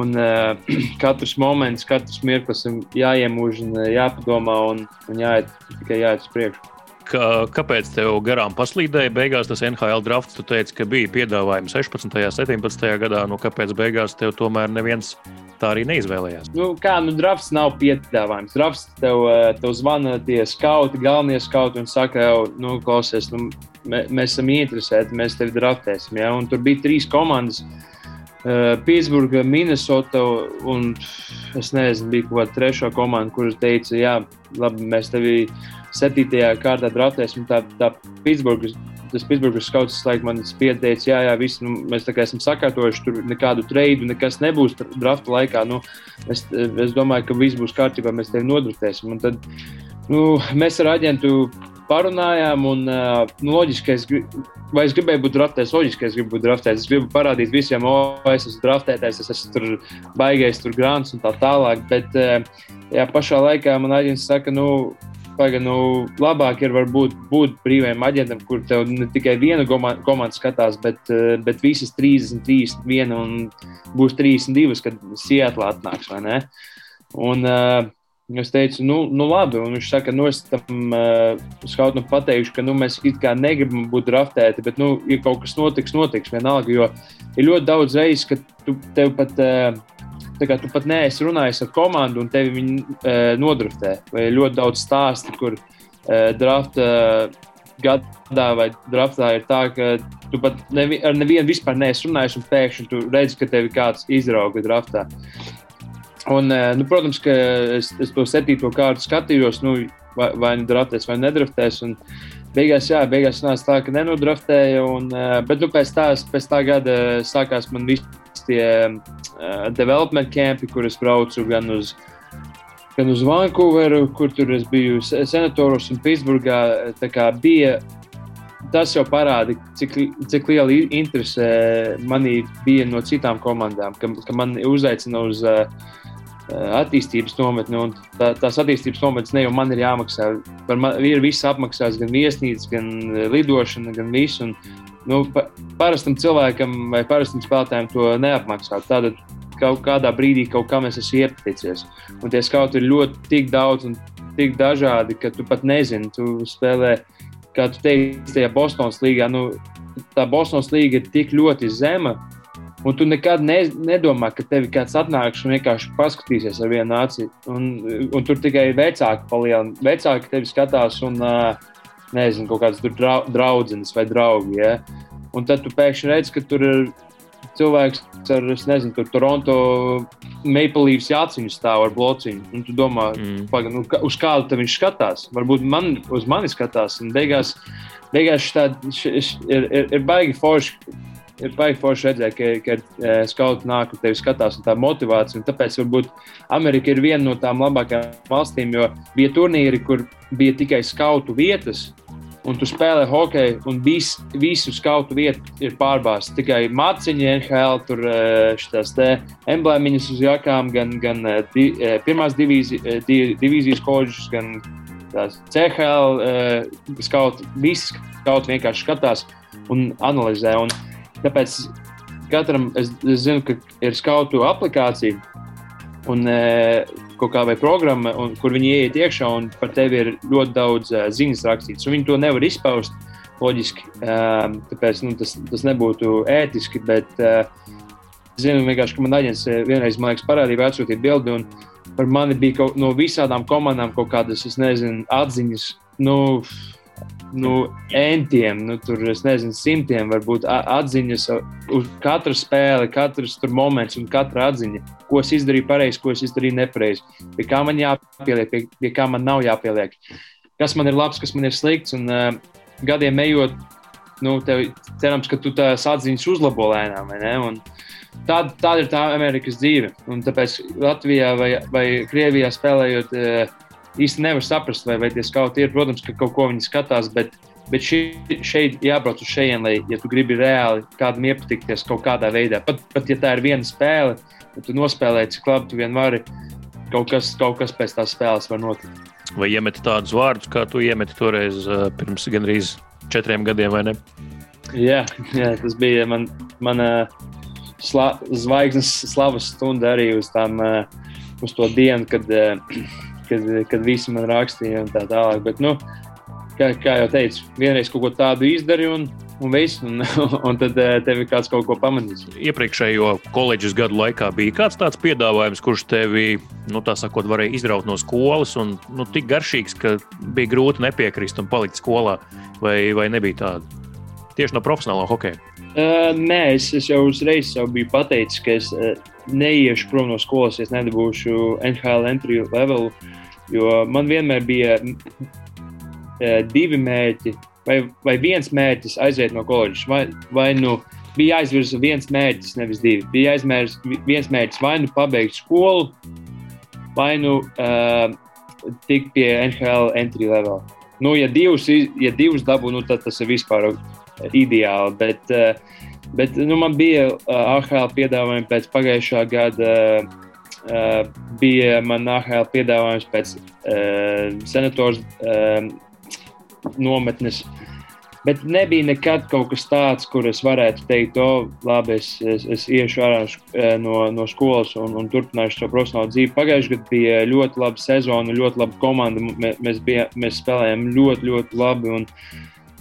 Un uh, katrs moments, katrs mirklis ir jāiemūž, un, uh, jāpadomā un, un jāiet tikai jāiet uz priekšu. Kā, kāpēc tev garām paslīdēja beigās tas NHL drafts? Tu teici, ka bija piedāvājums 16. un 17. gadā. Nu, kāpēc beigās tev tomēr neviens tā arī neizvēlējās? Nu, kā nu, drafts nav piedāvājums. Drafts tev, eh, tev zvana tie skauti, galvenie skauti un saka, jau, nu, klausies, nu, mē, mēs esam interesēti, mēs tevi draftēsim. Ja? Un tur bija trīs komandas. Uh, Pitsburgā, Minnesota un es nezinu, bija kaut kāda trešā komanda, kuras teica, jā, labi, mēs tevi septītajā kārtā draftēsim. Tā, tā Pitsburgas, tas Pitsburgas skauts laikam man pieteica, jā, jā, viss, nu, mēs tā kā esam sakārtojuši, tur nekādu treidu, nekas nebūs drafta laikā. Nu, es, es domāju, ka viss būs kārtībā, mēs tevi nodraftēsim. Un tad nu, mēs ar aģentu parunājām, un nu, loģiski, es, vai es gribēju būt draftēts, loģiski, es gribu būt draftēts. Es gribu parādīt visiem, o, es esmu draftētais, es esmu tur baigais, tur grāns un tā tālāk. Bet jā, pašā laikā man aģents saka, nu, Paga, nu, labāk ir varbūt būt brīvajam aģentam, kur tev ne tikai viena komanda skatās, bet, bet visas 30, 31 un būs 32, kad Seattle atnāks. Un, uh, Es teicu, nu, nu labi, un viņš saka, nu, es tam uh, skautam pateikšu, ka nu, mēs it kā negribam būt draftēti, bet, nu, ja kaut kas notiks, notiks vienalga. Jo ir ļoti daudz reizes, ka tu tev pat, uh, kā, tu pat neesi runājis ar komandu, un tevi viņi uh, nodraftē. Vai ļoti daudz stāstu, kur uh, drafta uh, gadā vai draftā ir tā, ka tu pat nevi, ar nevienu vispār neesi runājis, un pēkšņi tu redzi, ka tevi kāds izrauga draftā. Un, eh, nu, protams, ka es, es to septīto kārtu skatījos, nu, vai, vai nu draftēs, vai nedraftēs. Un beigās, jā, beigās nāca tā, ka nenodraftēja. Un, eh, bet nu, pēc, tā, pēc tā gada sākās man visi tie uh, development campi, kur es braucu gan uz, gan uz Vankūveru, kur tur es biju senatoros un Pitsburgā. Bija, tas jau parāda, cik, cik liela interese manī bija no citām komandām, ka, ka man uzaicina uz uh, attīstības nometni. Tā, tās attīstības nometnes ne jau man ir jāmaksā. Par man ir viss apmaksāts, gan viesnīca, gan eh, lidošana, gan viss. Un, nu, pa, parastam cilvēkam vai parastam spēlētājam to neapmaksā. Tad kaut kādā brīdī kaut kam es esmu iepaticies. Un tie skauti ir ļoti tik daudz un tik dažādi, ka tu pat nezini, tu spēlē, kā tu teici, tajā Bostonas līgā. Nu, tā Bostonas līga ir tik ļoti zema, Un tu nekad ne, nedomā, ka tevi kāds atnāks un vienkārši paskatīsies ar vienu aci. Un, un tur tikai vecāki palielina. Vecāki tevi skatās un nezinu, kaut kādas draudzenes vai draugi. Ja? Un tad tu pēkšņi redz, ka tur ir cilvēks ar, nezinu, tur Toronto Maple Leafs jāciņu stāv ar blociņu. Un tu domā, mm. paga, nu, uz kādu viņš skatās. Varbūt man, uz mani skatās. Un beigās, beigās šitā, š, š, ir, ir, ir baigi forši ir baigi forši redzēt, ka, ka uh, skauti nāk un tevi skatās, un tā motivācija. Un tāpēc varbūt Amerika ir viena no tām labākajām valstīm, jo bija turnīri, kur bija tikai skautu vietas. Un tu spēlē hokeju, un vis, visu skautu vietu ir pārbāzta. Tikai māciņa, NHL, tur šīs emblēmiņas uz jakām, gan, gan di, pirmās divīzi, divīzijas kožas, gan tās CHL skautu. Visi skauti vienkārši skatās un analizē. Un Tāpēc katram es, es zinu, ka ir skautu aplikācija un e, kaut kāda programma, un, kur viņi ieiet iekšā un par tevi ir ļoti daudz e, ziņas rakstīts. Viņi to nevar izpaust loģiski, e, tāpēc nu, tas, tas nebūtu ētiski. Bet es zinu, ka man aģents vienreiz man liekas, parādīja, atsūtīja bildi. Par mani bija kaut, no visām komandām kaut kādas, es nezinu, atziņas. Nu, nu, entiem, nu, tur, nezinu, simtiem varbūt atziņas uz katru spēli, katrs moments un katra atziņa, ko es izdarīju pareizi, ko es izdarīju nepareizi, pie kā man jāpieliek, pie, pie kā man nav jāpieliek, kas man ir labs, kas man ir slikts. Un, uh, gadiem ejot, nu, tev, cerams, ka tu tās atziņas uzlabo lēnām. Tāda, tāda ir tā Amerikas dzīve. Un tāpēc Latvijā vai, vai Krievijā spēlējot. Uh, īsti nevar saprast, vai, vai tie skauti ir. Protams, ka kaut ko viņi skatās, bet, bet ši, šeit jābrauc uz šejienes, lai, ja tu gribi reāli kādam iepatikties kaut kādā veidā, pat, pat ja tā ir viena spēle, tad tu nospēlē, cik labi tu vien vari. Kaut kas, kaut kas pēc tās spēles var notikt. Vai iemeti tādus vārdus, kā tu iemeti toreiz uh, pirms gandrīz četriem gadiem, vai ne? Jā, jā tas bija man, mana sla, zvaigznes slavas stunda arī uz, tām, uh, uz to dienu, kad kad, kad visi man rakstīja un tā tālāk. Bet, nu, kā, kā jau teicu, vienreiz kaut ko tādu izdarīju. Un, un viss, un, un tad eh, tev ir kāds kaut ko pamanījis. Iepriekšējo koledžas gadu laikā bija kāds tāds piedāvājums, kurš tevi, nu, tā sakot, varēja izraut no skolas, un nu, tik garšīgs, ka bija grūti nepiekrist un palikt skolā, vai, vai nebija tāda? Tieši no profesionālā hokeja. Uh, nē, es, es jau uzreiz jau biju pateicis, ka es uh, neiešu prom no skolas, ja nedabūšu NHL entry levelu. Jo man vienmēr bija uh, divi mērķi, vai, vai viens mērķis aiziet no koledžas. Vai, vai nu bija jāizvirza viens mērķis, nevis divi. Bija jāizvirza viens mērķis, vai nu pabeigt skolu, vai nu uh, tikt pie NHL entry level. Nu, ja divus, ja divus dabū, nu, tad tas ir vispār ideāli. Bet, bet nu, man bija AHL piedāvājumi pēc pagājušā gada. Bija man AHL piedāvājums pēc senators nometnes. Uh, Bet nebija nekad kaut kas tāds, kur es varētu teikt, o, labi, es, es, es iešu ārā eh, no, no skolas un, un turpināšu šo profesionālo dzīvi. Pagājušajā gadā bija ļoti laba sezona, ļoti laba komanda. Mēs, bija, mēs spēlējām ļoti, ļoti labi. Un,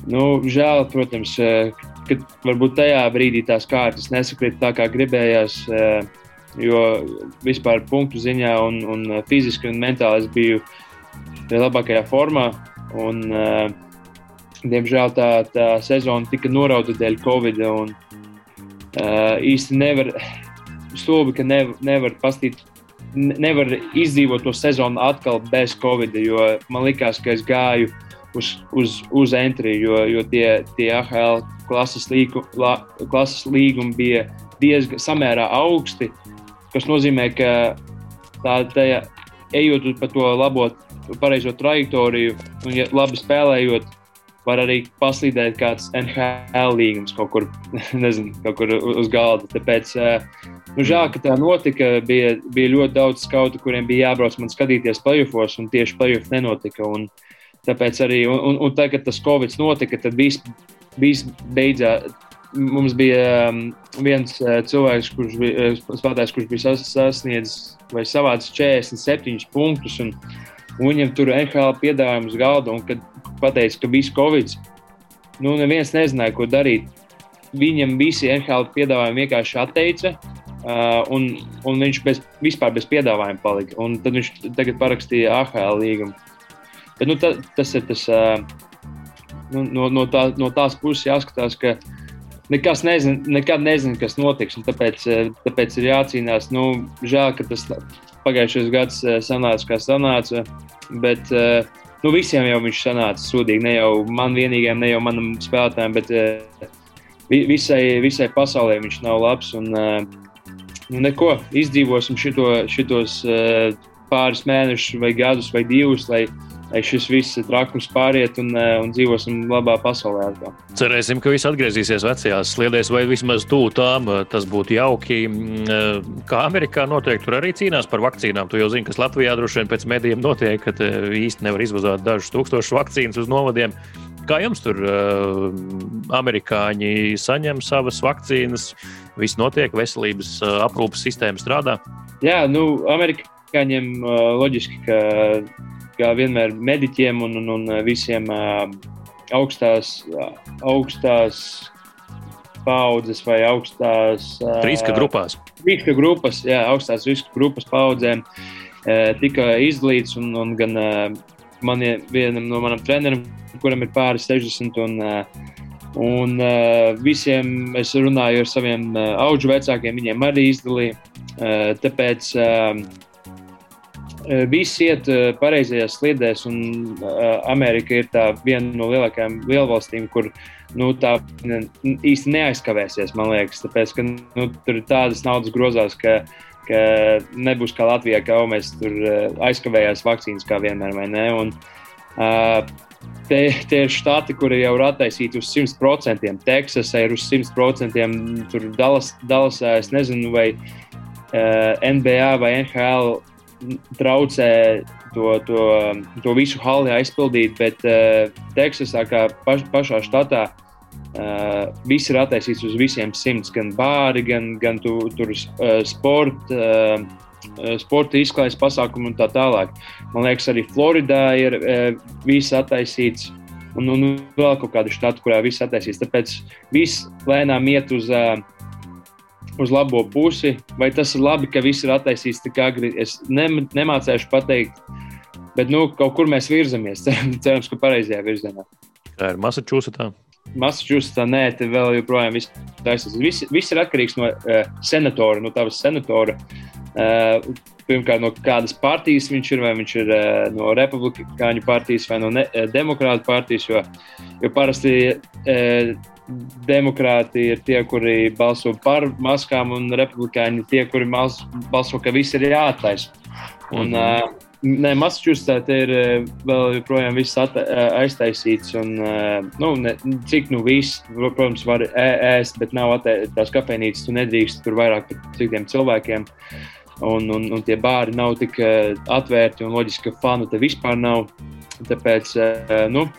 nu, žēl, protams, eh, ka varbūt tajā brīdī tās kārtas nesakrita tā, kā gribējās. Eh, jo vispār punktu ziņā, un, un fiziski un mentāli es biju labākajā formā. Un, uh, Diemžēl tā, tā sezona tika norauta dēļ Covid. Un, uh, īsti nevar, stulbi, ka nev, nevar pastīt, nevar izdzīvot to sezonu atkal bez Covid. Jo man liekas, ka es gāju uz, uz, uz entry, jo, jo tie, tie AHL klases, līgu, la, klases līgumi bija diezgan samērā augsti. Tas nozīmē, ka tā, tajā, ejot pa to labo, pareizo trajektoriju un ja labi spēlējot, var arī paslīdēt kāds NHL līgums kaut kur, nezinu, kaut kur uz galda. Tāpēc nu, žēl, ka tā notika. Bija, bija ļoti daudz skautu, kuriem bija jābrauc man skatīties playoffs, un tieši playoffs nenotika. Un, tāpēc arī, un, un, tagad, tas Covid notika, tad viss, viss beidzās. Mums bija um, viens uh, cilvēks, kurš bija, uh, spēlētājs, kurš bija sasniedzis vai savāds 47 punktus. Un, un viņam tur NHL piedāvājums galda. Un, kad pateica, ka viss Covid, nu, neviens nezināja, ko darīt. Viņam visi NHL piedāvājumi vienkārši atteica, uh, un, un viņš bez, vispār bez piedāvājuma palika. Un tad viņš tagad parakstīja AHL līgumu. Bet, nu, ta, tas ir tas, nu, no, no, tā, no tās puses jāskatās, ka nekas nezin, nekad nezina, kas notiks. Tāpēc, tāpēc ir jācīnās. Nu, žēl, ka tas pagājušais gads sanāca, kā sanāca. Bet, nu, visiem jau viņš sanāca sūdīgi. Ne jau man vienīgajam, ne jau manam spēlētājam, bet visai, visai pasaulē viņš nav labs. Un, nu, neko, izdzīvosim šito, šitos pāris mēnešus, vai gadus, vai divus, lai šis viss trakums pāriet un, eh, un dzīvosim labā pasaulē. Cerēsim, ka viss atgriezīsies vecajās sliedēs, vai vismaz tuvu tām. Eh, tas būtu jauki. Mm, eh, kā Amerikā noteikti tur arī cīnās par vakcīnām. Tu jau zini, kas Latvijā droši vien pēc medijiem notiek, ka īsti nevar izvazāt dažus tūkstošus vakcīnas uz novadiem. Kā jums tur uh, amerikāņi saņem savas vakcīnas, viss notiek, veselības uh, aprūpas sistēma strādā? Jā, nu, amerikāņiem uh, loģiski, ka kā vienmēr mediķiem un, un, un visiem augstās, augstās paudzes vai augstās riska grupās. Riska grupas, jā, augstās riska grupas paudzēm tika izdalīts un, un gan man, vienam no maniem treneriem, kuram ir pāri 60. Un, un visiem es runāju ar saviem augu vecākiem, viņiem arī izdalīja. Tāpēc Eh, viss iet pareizajās sliedēs, un Amerika ir viena no lielākajām lielvalstīm, kur nu, tā īsti neaizkavēsies. Man liekas, tāpēc, ka nu, tur ir tādas naudas grozās, ka, ka nebūs kā Latvijā, ka jau mēs tur aizkavējās vakcīnas kā vienmēr, vai ne? Un, uh, Tie, tie ir štati, kuri jau ir attaisīti uz 100%. Teksasā ir uz 100%. Tur Dallas, Dallasā es nezinu, vai uh, NBA vai NHL traucē to, to, to visu hali aizpildīt, bet uh, Teksasā, kā paš, pašā štatā, uh, viss ir attaisīts uz visiem simts, gan bāri, gan, gan tu, tur uh, sporta. Uh, Sporta izklaides pasākumu un tā tālāk. Man liekas, arī Floridā ir uh, viss attaisīts, un, un vēl kaut kāda štata, kurā viss attaisīts. Tāpēc viss lēnām iet uz uh, uz labo pusi. Vai tas ir labi, ka viss ir attaisīts tik agri? Es ne, nemācīšu pateikt, bet nu, kaut kur mēs virzamies. Cerams, ka pareizajā virzienā. Tā ir Massachusettsā. Massachusettsā nē, te vēl joprojām viss taisās. Viss, viss ir atkarīgs no uh, senatora, no tavas senatora. Uh, pirmkārt, no kādas partijas viņš ir, vai viņš ir uh, no republikāņu partijas vai no ne, uh, demokrātu partijas. Jo, jo parasti uh, demokrāti ir tie, kuri balso par maskām, un republikāņi ir tie, kuri balso, ka viss ir jāattaisa. Un, mm -hmm. Nē, Massachusettsā ir vēl joprojām viss aiztaisīts. Un, nu, ne, cik nu viss, protams, var ēst, bet nav tās kafejnīcas. Tu nedrīkst tur vairāk par citiem cilvēkiem. Un, un, un tie bāri nav tik atvērti, un loģiski, ka fanu te vispār nav. Tāpēc, nu,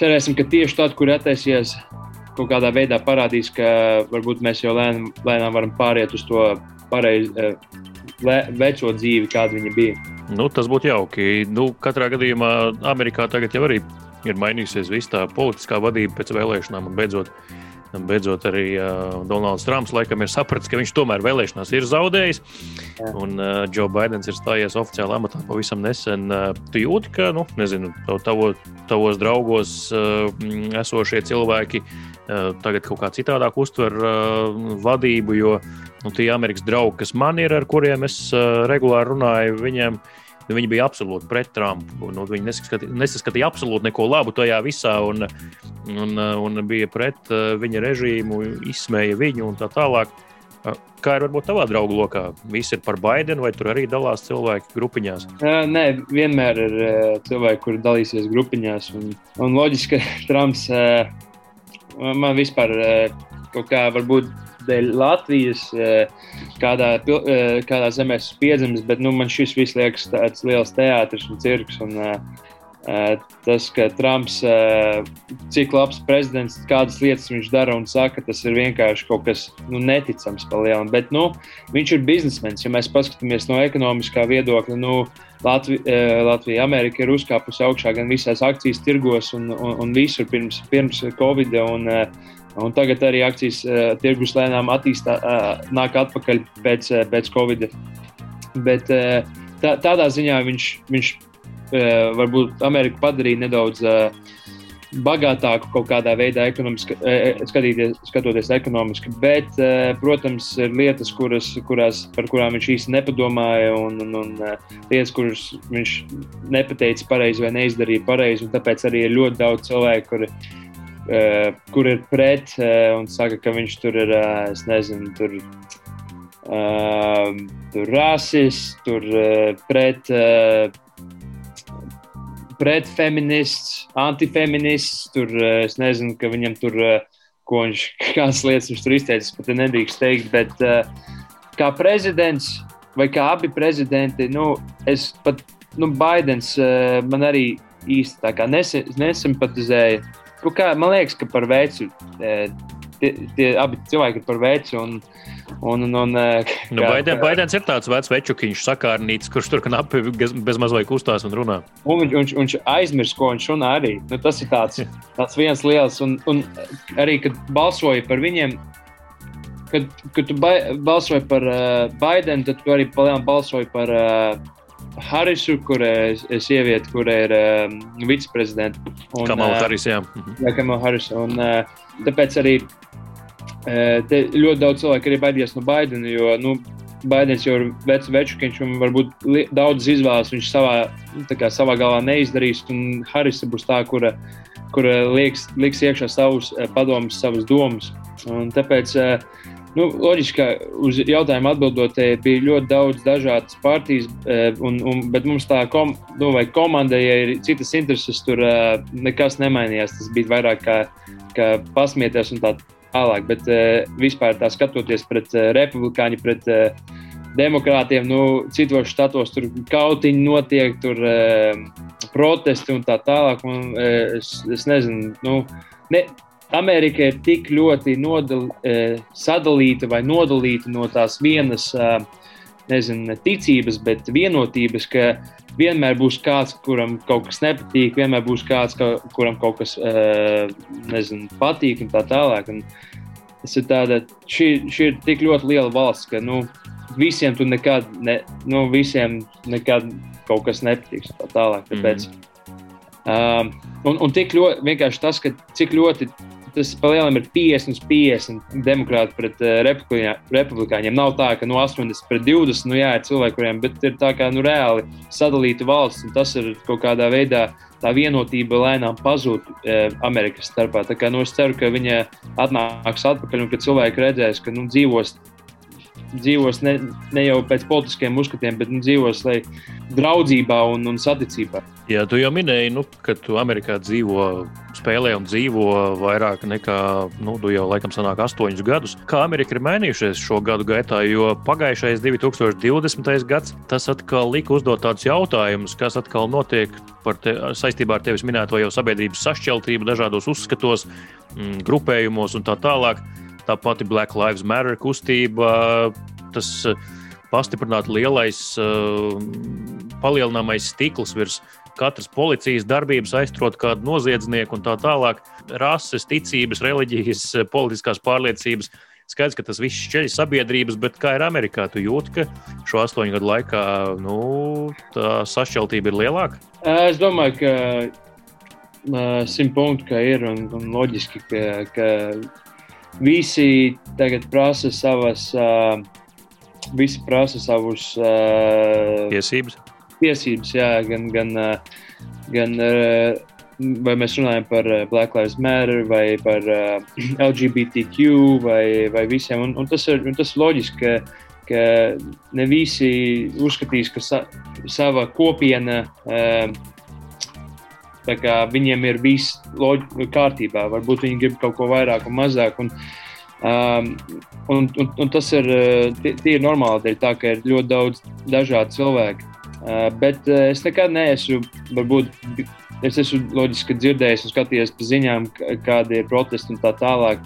cerēsim, ka tieši tad, kur attaisies kaut kādā veidā parādīs, ka varbūt mēs jau lēnām, lēnām varam pāriet uz to pareizu veco dzīvi, kāda viņa bija. Nu, tas būtu jauki. Nu, katrā gadījumā Amerikā tagad jau arī ir mainījusies viss tā politiskā vadība pēc vēlēšanām beidzot. Beidzot, arī uh, Donalds Trumps laikam ir sapratis, ka viņš tomēr vēlēšanās ir zaudējis. Jā. Un uh, Joe Bidenis ir stājies oficiāli amatā pavisam nesen. Uh, tu jūti, ka, nu, nezinu, tavo, tavos draugos uh, esošie cilvēki uh, tagad kaut kā citādāk uztver uh, vadību, jo nu, tie Amerikas draugi, kas man ir, ar kuriem es uh, regulāri runāju, viņiem nu, viņi bija absolūti pret Trumpu. Nu, viņi nesaskatīja, nesaskatīja absolūti neko labu tajā visā, un, un, un bija pret uh, viņa režīmu, izsmēja viņu un tā tālāk. Uh, kā ir varbūt tavā draugu lokā? Visi ir par Baidenu, vai tur arī dalās cilvēki grupiņās? Uh, nē, vienmēr ir cilvēki, kuri dalīsies grupiņās. Un, un loģiski, ka Trumps man vispār kaut kā varbūt dēļ Latvijas, eh, kādā, eh, kādā zemē esmu piedzimis, bet nu, man šis viss liekas tāds liels teātris un cirks. Un, eh, tas, ka Trumps, cik labs prezidents, kādas lietas viņš dara un saka, tas ir vienkārši kaut kas nu, neticams par lielu. Bet nu, viņš ir biznesmenis. Ja mēs paskatāmies no ekonomiskā viedokļa, nu, Latvija, Latvija, Amerika ir uzkāpusi augšā gan visās akcijas tirgos un, un, un visur pirms, pirms Covid. Un, Un tagad arī akcijas uh, tirgus lēnām attīstā, uh, nāk atpakaļ pēc, uh, pēc Covid. Bet uh, tā, tādā ziņā viņš, viņš uh, varbūt Ameriku padarīja nedaudz uh, bagātāku kaut kādā veidā, ekonomiski, skatīties, skatoties ekonomiski. Bet, protams, ir lietas, kuras, kurās, par kurām viņš īsti nepadomāja, un, un, un lietas, kuras viņš nepateica pareizi vai neizdarīja pareizi. Tāpēc arī ir ļoti daudz cilvēku, kuri uh, kur ir pret uh, un saka, ka viņš tur ir, uh, es nezinu, tur, tur rasists, tur pret, pret feminists, antifeminists, tur es nezinu, ka viņam tur, ko viņš, kādas lietas viņš tur izteicis, pat nedrīkst teikt, bet kā prezidents vai kā abi prezidenti, nu, es pat, nu, Baidens man arī īsti tā kā nesimpatizēja. Nu, kā, man liekas, ka par veicu e, tie, tie abi cilvēki ir par veicu. Un, un, un, un, e, nu, Baidens, Baidens ir tāds vecs večukiņš, sakārnīts, kurš tur knapi bez mazliet kustās un runā. Un viņš, viņš, aizmirst, ko viņš runā arī. Nu, tas ir tāds, tāds viens liels. Un, un arī, kad balsoja par viņiem, kad, kad tu balsoji par uh, Baidenu, tad tu arī balsoji par uh, Harisu, kur ir sieviete, kur ir um, viceprezidenta. Kamala uh, Haris, jā. Mhm. Jā, Kamala Haris. Un, uh, tāpēc arī uh, ļoti daudz cilvēku arī baidījās no Baidena, jo nu, Baidens jau ir vecs večukiņš un varbūt daudz izvēles viņš savā, kā, savā galvā neizdarīs. Un Harisa būs tā, kura, kura lieks, liks iekšā savus uh, padomus, savas domas. Un tāpēc uh, Nu, loģiski, ka uz jautājumu atbildot, bija ļoti daudz dažādas partijas, e, un, un, bet mums tā kom, nu, komanda, ja ir citas intereses, tur e, nekas nemainījās. Tas bija vairāk kā, kā pasmieties un tā tālāk. Bet vispār tā skatoties pret republikāņu, pret demokrātiem, nu, citos štatos tur kautiņi notiek, tur protesti un tā tālāk. Un, es, es nezinu, nu, ne, Amerika ir tik ļoti nodal, e, sadalīta vai nodalīta no tās vienas, e, nezinu, ne ticības, bet vienotības, ka vienmēr būs kāds, kuram kaut kas nepatīk, vienmēr būs kāds, kuram kaut kas e, nezinu, patīk un tā tālāk. Un tas ir tāda, šī, šī ir tik ļoti liela valsts, ka nu, visiem tur nekad, ne, nu, visiem nekad kaut kas nepatiks. Tā tālāk. Tāpēc, mm. Um, un, un tik ļoti vienkārši tas, ka cik ļoti tas palielinājums ir 50 uz 50 demokrāti pret uh, republikāņiem. Nav tā, ka no nu, 80 pret 20 nu, jā, ir cilvēki, kuriem ir tā kā nu, reāli sadalīta valsts, un tas ir kaut kādā veidā. Tā vienotība lēnām pazūd e, Amerikas starpā. Tā kā, nu, es ceru, ka viņa atnāks atpakaļ un ka cilvēki redzēs, ka nu, dzīvos dzīvos ne, ne jau pēc politiskiem uzskatiem, bet nu, dzīvos lai draudzībā un, un saticībā. Jā, tu jau minēji, nu, ka tu Amerikā dzīvo, spēlē un dzīvo vairāk nekā, nu, tu jau laikam sanāk astoņus gadus. Kā Amerika ir mainījušies šo gadu gaitā, jo pagājušais 2020. gads, tas atkal lika uzdot tādus jautājumus, kas atkal notiek te, saistībā ar tevis minēto jau sabiedrības sašķeltību dažādos uzskatos, mm, grupējumos un tā tālāk. Tā pati Black Lives Matter kustība, tas pastiprināti lielais, palielināmais stikls virs katras policijas darbības aizturot kādu noziedznieku un tā tālāk. Rases, ticības, reliģijas, politiskās pārliecības. Skaidrs, ka tas viss šķeļ sabiedrības, bet kā ir Amerikā, tu jūti, ka šo astoņu gadu laikā nu, tā sašķeltība ir lielāka? Es domāju, ka simt punktu ka ir un, un loģiski, ka, ka visi tagad prasa savas, uh, visi prasa savus uh, tiesības tiesības, jā, gan, gan, gan vai mēs runājam par Black Lives Matter vai par LGBTQ vai, vai visiem. Un, un tas ir un tas loģiski, ka, ka ne visi uzskatīs, ka sa, sava kopiena. Viņiem ir viss kārtībā. Varbūt viņi grib kaut ko vairāk un mazāk. Un, um, un, un, un tas ir, tie ir normāli. Dēļ tā, ka ir ļoti daudz dažādu cilvēku. Uh, bet uh, es nekad neesmu, varbūt, es esmu loģiski dzirdējis un skatījies pa ziņām, kādi ir protesti un tā tālāk.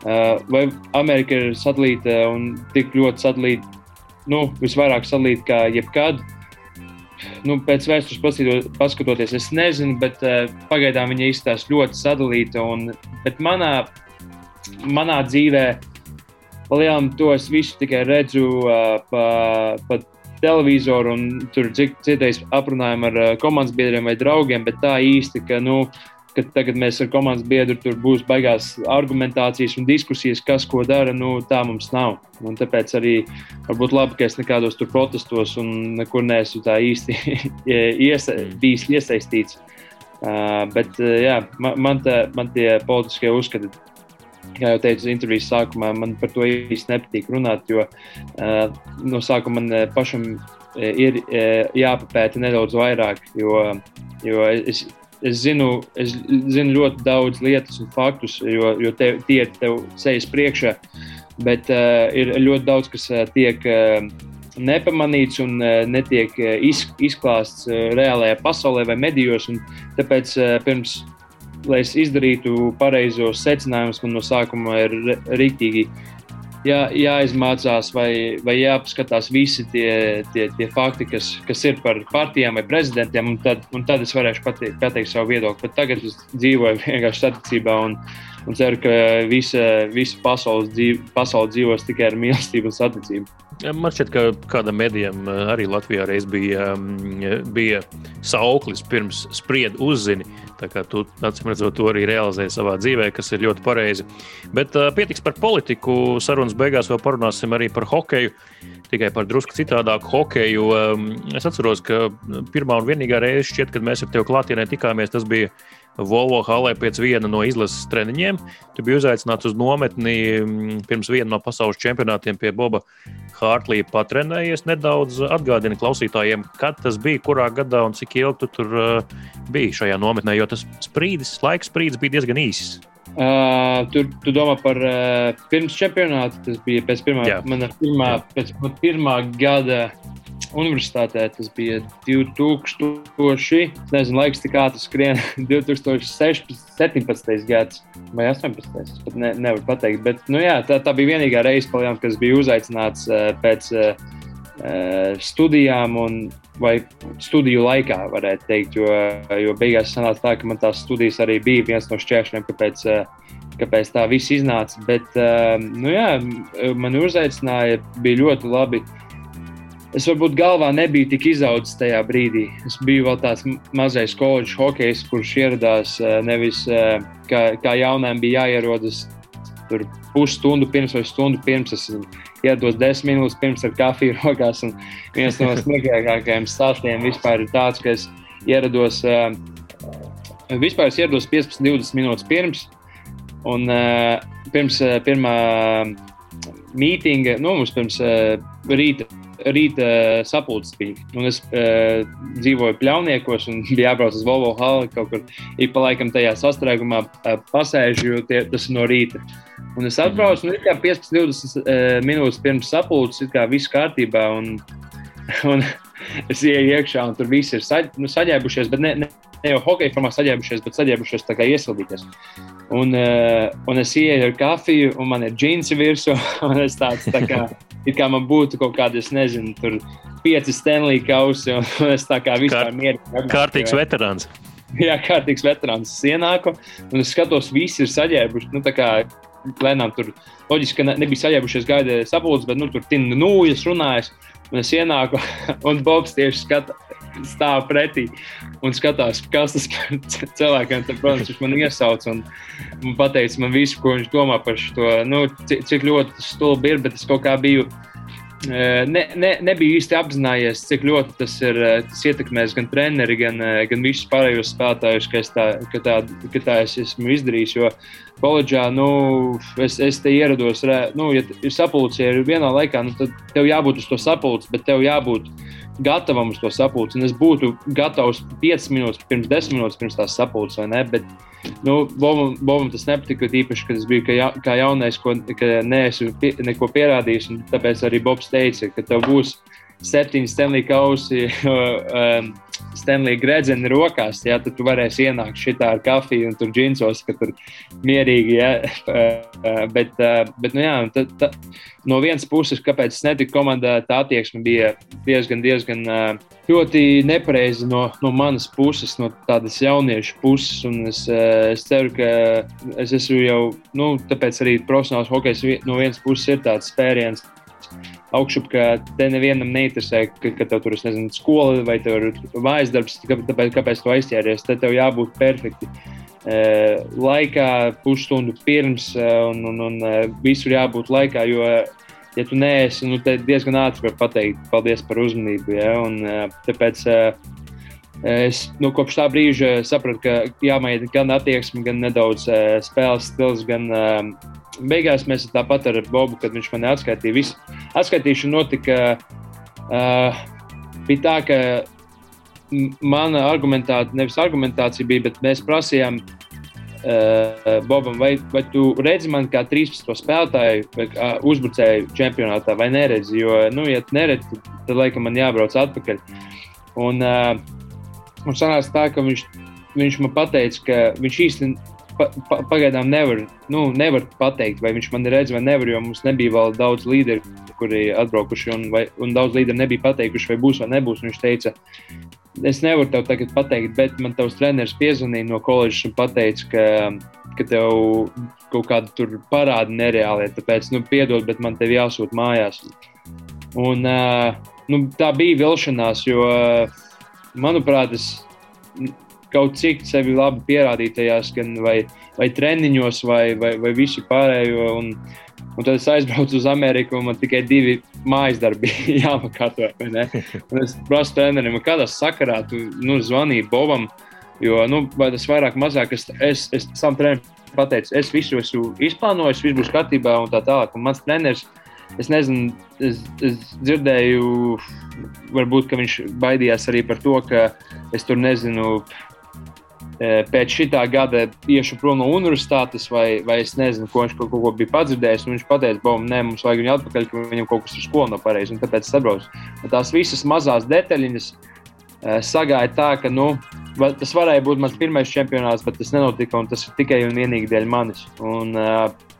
Uh, vai Amerika ir sadalīta un tik ļoti sadalīta, nu, visvairāk sadalīta kā jebkad? Nu, pēc vēstures paskatoties, es nezinu, bet uh, pagaidām viņa izskatās ļoti sadalīta. Un, bet manā, manā dzīvē, palielam, to es visu tikai redzu uh, pa, pa televizoru un tur citreiz aprunājam ar uh, komandas biedriem vai draugiem, bet tā īsti, ka, nu, ka tagad mēs ar komandas biedru tur būs baigās argumentācijas un diskusijas, kas ko dara, nu, tā mums nav. Un tāpēc arī varbūt labi, ka es nekādos tur protestos un nekur neesmu tā īsti iesa, bijis iesaistīts. Uh, bet, uh, jā, man, man, tā, man tie politiskie uzskati kā jau teicu, intervijas sākumā man par to īsti nepatīk runāt, jo uh, no sākuma man pašam ir jāpapēta nedaudz vairāk, jo, jo es, es, zinu, es zinu ļoti daudz lietas un faktus, jo, jo te, tie ir tev sejas priekšā, bet uh, ir ļoti daudz, kas uh, tiek. Uh, nepamanīts un uh, netiek iz, izklāsts uh, reālajā pasaulē vai medijos. Tāpēc uh, pirms lai es izdarītu pareizos secinājumus, man no sākuma ir rīktīgi jā, jāizmācās vai, vai jāpaskatās visi tie, tie, tie fakti, kas, kas ir par partijām vai prezidentiem, un tad, un tad es varēšu pateikt, pateikt savu viedokli. Bet tagad es dzīvoju vienkārši saticībā un, un ceru, ka visa, visa pasaule, dzīv, pasaule dzīvos tikai ar mīlestību un saticību. Man šķiet, ka kādam medijam arī Latvijā reiz bija, bija sauklis pirms spriedzi uzzini. Tā kā tu, acīm redzot, to arī realizēji savā dzīvē, kas ir ļoti pareizi. Bet uh, pietiks par politiku. Sarunas beigās vēl parunāsim arī par hokeju. Tikai par drusku citādāku hokeju. Um, es atceros, ka pirmā un vienīgā reize, šķiet, kad mēs ar tevi klātienē tikāmies, tas bija Volvo halē pēc viena no izlases treniņiem. Tu biji uzaicināts uz nometni mm, pirms viena no pasaules čempionātiem pie Boba Hārtlīja. Patrenējies nedaudz, atgādini klausītājiem, kad tas bija, kurā gadā un cik ilgi tu tur uh, biji šajā nometnē, jo tas sprīdis, laika sprīdis bija diezgan īss. Uh, tur tu domā par uh, pirms čempionāta. Tas bija pēc pirmā, mana pirmā, pēc pirmā gada universitātē. Tas bija 2000, nezinu, laiks tik ātri skrien, 2016, 17 gads vai 18. Es pat ne, nevaru pateikt. Bet, nu, jā, tā, tā bija vienīgā reize, paljām, kas bija uzaicināts uh, pēc uh, studijām un, vai studiju laikā, varētu teikt. Jo, jo beigās sanāca tā, ka man tās studijas arī bija viens no šķēršļiem, kāpēc, uh, kāpēc tā viss iznāca. Bet, uh, nu, jā, mani uzaicināja, bija ļoti labi. Es varbūt galvā nebiju tik izaudzis tajā brīdī. Es biju vēl tāds mazais koledžas hokejs, kurš ieradās eh, nevis eh, kā, kā jaunam bija jāierodas tur pusstundu pirms vai stundu pirms. Es ierados desmit minūtes pirms ar kafiju rokās. Un viens no smieklīgākajiem stāstiem vispār ir tāds, ka es ierados, eh, vispār es ierados 15, 20 minūtes pirms. Un pirms pirmā mītinga, nu, mums pirms uh, rīta, rīta sapulces bija. Un es uh, dzīvoju pļauniekos un bija jābrauc uz Volvo hali kaut kur ik pa laikam tajā sastrēgumā uh, pasēžu, jo tie, tas ir no rīta. Un es atbraucu, kā 15, 20 uh, minūtes pirms sapulces, kā viss kārtībā. Un, un es ieju iekšā, un tur viss ir saģ, nu, saģēbušies, bet ne, ne, ne jau hokeja formā saģēbušies, bet saģēbušies tā kā iesildīties. Un, uh, un es ieeju ar kafiju, un man ir džinsi virsū, un es tāds tā kā, kā man būtu kaut kādi, es nezinu, tur pieci Stanley kausi, un, es tā kā vispār mierīgi. Kārtīgs veterāns. Jā, kārtīgs veterāns. Es ienāku, un es skatos, visi ir saģērbuši. Nu, lēnām tur loģiski, ka nebija saģērbušies, gaidīja sapulces, bet nu, tur tina nūjas, runājas. Un es ienāku, un Bobs tieši skata, stāv pretī un skatās, kas tas par cilvēkiem ir. Protams, viņš man iesauc un man pateica man visu, ko viņš domā par šo. Nu, cik, cik ļoti stulbi ir, bet es kaut kā biju. Ne, ne, nebiju īsti apzinājies, cik ļoti tas, ir, tas ietekmēs gan treneri, gan, gan visus pārējos spēlētājus, ka, tā, ka, tā, ka tā es esmu izdarījis. Jo koledžā nu, es, es te ierados, nu, ja ir sapulce ir vienā laikā, nu, tad tev jābūt uz to sapulci, bet tev jābūt gatavam uz to sapulci. Un es būtu gatavs 5 minūtes pirms 10 minūtes pirms tās sapulces, vai ne? Bet, nu, Bobam, Bobam tas nepatika īpaši, kad es biju kā, ja, kā jaunais, ko, ka neesmu pie, neko pierādījis. Tāpēc arī Bobs teica, ka tev būs septiņi Stanley kausi. Um, Stanley gredzeni rokās, ja tad tu varēsi ienākt šitā ar kafiju un tur džinsos, ka tur mierīgi, ja. bet, bet nu jā, tad, tad, no vienas puses, kāpēc es netiku komandā, tā attieksme bija diezgan, diezgan ļoti nepareiza no, no manas puses, no tādas jauniešu puses. Un es, es ceru, ka es esmu jau, nu, tāpēc arī profesionāls hokejs no vienas puses ir tāds spēriens augšup, ka te nevienam neinteresē, ka, ka tev tur ir skola vai mājas darbs, tāpēc, kāpēc tu aizķēries. Te tev jābūt perfekti. Uh, laikā, pusstundu pirms, uh, un, un, un uh, visur jābūt laikā, jo, ja tu neesi, nu, tad diezgan ātri var pateikt, paldies par uzmanību. Ja? Un, tāpēc es nu, kopš tā brīža sapratu, ka jāmaina gan attieksme, gan nedaudz spēles stils, gan beigās mēs tāpat ar Bobu, kad viņš man atskaitīja, visu atskaitīšana notika. Bija tā, ka mana argumentācija, nevis argumentācija bija, bet mēs prasījām uh, Bobam, vai, vai tu redzi mani kā 13. spēlētāju vai uh, uzbrucēju čempionātā, vai neredzi? Jo, nu, ja neredzi, tad, tad laikam man jābrauc atpakaļ. Un, uh, un sanāca tā, ka viņš, viņš man teica, ka viņš īstenībā pa, pa, pagaidām nevar, nu, nevar pateikt, vai viņš man redz vai nevar, jo mums nebija vēl daudz līderu, kuri atbraukuši, un, vai, un daudz līderu nebija pateikuši, vai būs vai nebūs. Viņš teica, es nevaru tev tagad pateikt, bet man tavs treneris piezvanīja no koledžas un teica, ka, ka tev kaut kāda parāda nereāli, tāpēc, nu, piedod, bet man tev jāsūt mājās. Un, uh, nu, tā bija vilšanās, jo, uh, manuprāt, es kaut cik sevi labi pierādīt tajās, gan vai, vai treniņos, vai, vai, vai visu pārējo. Un, un tad es aizbraucu uz Ameriku, un man tikai divi mājas darbi jāpakārto. Es prasu trenerim, kādā sakarā tu nu, zvanīji Bobam, jo nu, tas vairāk mazāk es, es, es tam trenerim pateicu, es visu esmu izplānojis, viss būs kārtībā un tā tālāk. Un mans treneris, es nezinu, es, es dzirdēju, varbūt viņš baidījās arī par to, ka es tur nezinu pēc šī gada iešu prom no universitātes, vai, vai es nezinu, ko viņš kaut ko bija padzirdējis. Viņš teica, ka nē, mums vajag viņu atpakaļ, ka viņam kaut kas ar skolu nav pareizi. Tāpēc es saprotu, tās visas mazās detaļiņas sagāja tā, ka nu, tas varēja būt mans pirmais čempionāts, bet tas nenotika. Tas ir tikai un vienīgi dēļ manis. Un,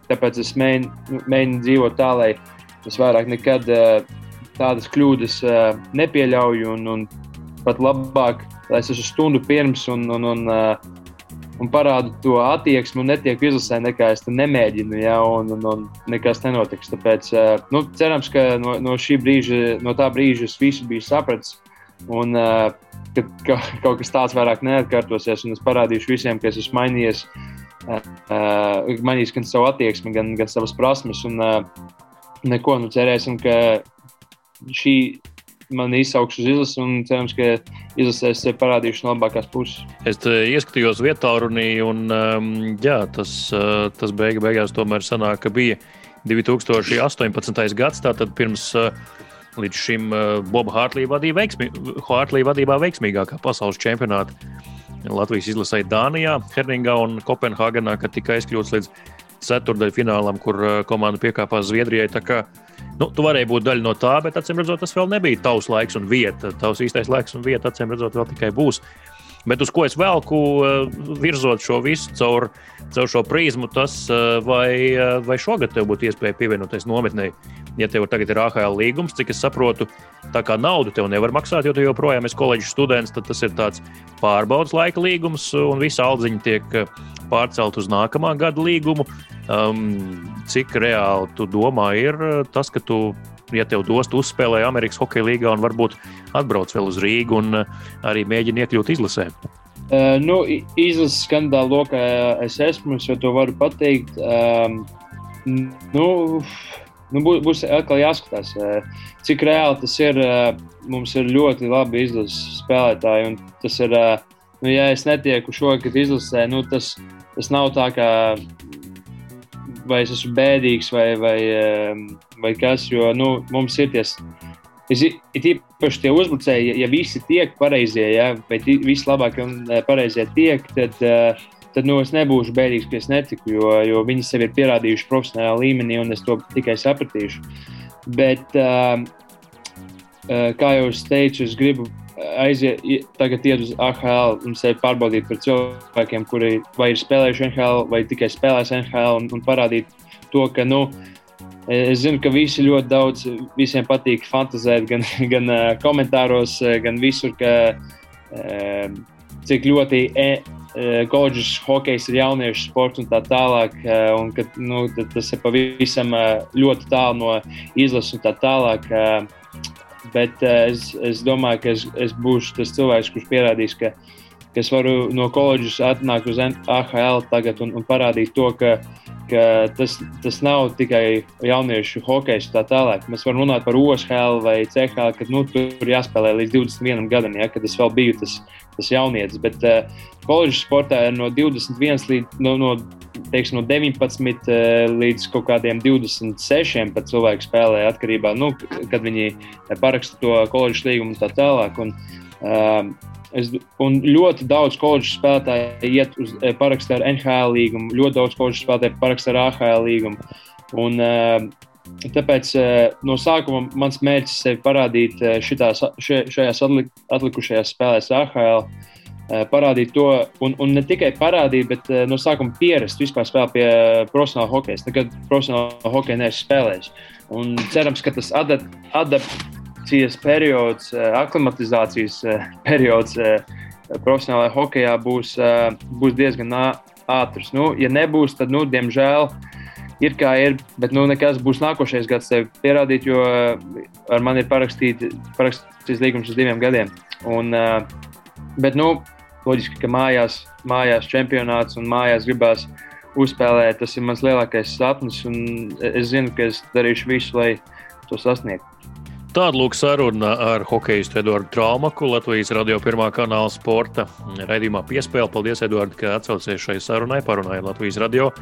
tāpēc es mēģinu, mēģinu dzīvot tā, lai es vairāk nekad tādas kļūdas nepieļauju un, un pat labāk lai es esmu stundu pirms un, un, un, uh, un parādu to attieksmi un netieku izlasē, nekā es to nemēģinu, ja, un, un, un nekas nenotiks. Tāpēc nu, cerams, ka no, no brīža, no tā brīža es visu biju sapratis. Un, uh, ka, ka kaut kas tāds vairāk neatkārtosies, un es parādīšu visiem, ka es esmu mainījies, uh, mainījis gan savu attieksmi, gan, gan savas prasmes. Un, uh, neko, nu cerēsim, ka šī man izsaukšu uz izlasi un cerams, ka izlasēs parādīšu no labākās puses. Es ieskatījos vietā runī, un um, jā, tas, uh, tas beiga, beigās tomēr sanāk, ka bija 2018. gads, tātad pirms uh, līdz šim uh, Boba Hārtlīja vadīja veiksmi, vadībā veiksmīgākā pasaules čempionāta. Latvijas izlasīja Dānijā, Herningā un Kopenhāgenā, kad tika aizkļūts līdz ceturdaļfinālam, kur komanda piekāpās Zviedrijai. Nu, tu varēji būt daļa no tā, bet acīm redzot, tas vēl nebija tavs laiks un vieta. Tavs īstais laiks un vieta, acīm redzot, vēl tikai būs. Bet uz ko es velku, eh, virzot šo visu caur, caur šo prizmu, tas eh, vai, eh, vai šogad tev būtu iespēja pievienoties nometnē. Ja tev tagad ir AHL līgums, cik es saprotu, tā kā naudu tev nevar maksāt, jo tu joprojām esi koledžas students, tad tas ir tāds pārbaudas laika līgums, un visa aldziņa tiek pārcelt uz nākamā gada līgumu. Um, cik reāli tu domā, ir tas, ka tu ja tev dos, tu uzspēlēji Amerikas Hokeja līgā un varbūt atbrauc vēl uz Rīgu un uh, arī mēģini iekļūt izlasē? Uh, nu, izlases skandāla lokā es esmu, es jau to varu pateikt. Um, nu, nu, būs atkal jāskatās, uh, cik reāli tas ir. Uh, mums ir ļoti labi izlases spēlētāji, un tas ir, uh, nu, ja es netieku šogad izlasē, nu, tas, tas nav tā, ka vai es esmu bēdīgs vai, vai, ehm, vai kas. Jo nu, mums ir ties, ir īpaši tie uzbrucēji, ja, ja visi tiek pareizie, ja, vai visi labākie un eh, pareizie tiek, tad, eh, tad nu, es nebūšu bēdīgs, ka es netiku, jo, jo viņi sev ir pierādījuši profesionālā līmenī, un es to tikai sapratīšu. Bet, ehm, eh, kā jau es teicu, es gribu aiziet, tagad iet uz AHL un sevi pārbaudīt par cilvēkiem, kuri vai ir spēlējuši NHL, vai tikai spēlēs NHL, un, un parādīt to, ka, nu, es zinu, ka visi ļoti daudz, visiem patīk fantazēt, gan, gan komentāros, gan visur, ka cik ļoti e, koledžas hokejs ir jauniešu sports un tā tālāk, un ka nu, tas ir pavisam ļoti tālu no izlases un tā tālāk. Bet uh, es, es domāju, ka es, es būšu tas cilvēks, kurš pierādīs, ka, ka es varu no koledžas atnākt uz AHL tagad un, un parādīt to, ka, ka tas, tas nav tikai jauniešu hokejs un tā tālāk. Mēs varam runāt par OSHL vai CHL, kad nu, tur jāspēlē līdz 21 gadam, ja, kad es vēl biju tas, tas jaunietis. Bet uh, koledžas sportā ir no 21 līdz no, no teiksim, no 19 eh, līdz kaut kādiem 26 pat cilvēku spēlē, atkarībā nu, kad viņi paraksta to koledžas līgumu un tā tālāk. Un, um, Es, un ļoti daudz koledžas spēlētāju iet uz eh, parakstu ar NHL līgumu, ļoti daudz koledžas spēlētāju parakstu ar AHL līgumu. Un, uh, tāpēc uh, no sākuma mans mērķis ir parādīt šitās, šajās atlikušajās spēlēs AHL. Parādīt to, un, un ne tikai parādīt, bet no sākuma pierast vispār spēlēt pie profesionāla hokeja. Tagad profesionāla hokeja neesmu spēlējis. Un cerams, ka tas adaptācijas periods, eh, aklimatizācijas periods profesionālajā hokeja būs, būs diezgan ātrs. Nu, ja nebūs, tad, nu, diemžēl, ir kā ir, bet nu, nekas būs nākošais gads sev pierādīt, jo ar mani ir parakstīts līgums uz diviem gadiem. Un, bet, nu, loģiski, ka mājās, mājās čempionāts un mājās gribās uzspēlēt. Tas ir mans lielākais sapnis, un es zinu, ka es darīšu visu, lai to sasniegtu. Tāda lūk saruna ar hokeistu Eduardu Traumaku, Latvijas radio pirmā kanāla sporta raidījumā piespēle. Paldies, Eduard, ka atsaucies šai sarunai, parunājot Latvijas radio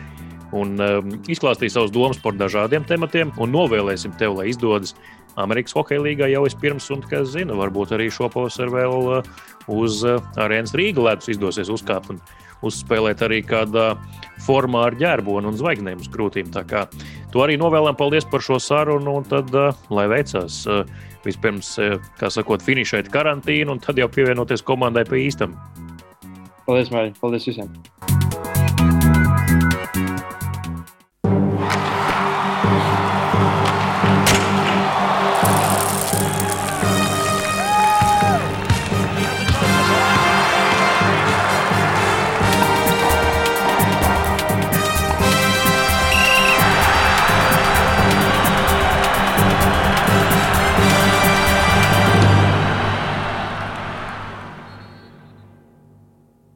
un um, izklāstīja savus domas par dažādiem tematiem. Un novēlēsim tev, lai izdodas Amerikas Hokeja līgā jau vispirms, un kas zina, varbūt arī šopavasar vēl uh, uz uh, arēnas Rīgas ledus izdosies uzkāpt un uzspēlēt arī kādā formā ar ģērbonu un zvaigznēm uz krūtīm. Tā kā to arī novēlam, paldies par šo sarunu, un tad uh, lai veicas. Vispirms, kā sakot, finišēt karantīnu, un tad jau pievienoties komandai pa īstam. Paldies, Mārtiņ! Paldies visiem!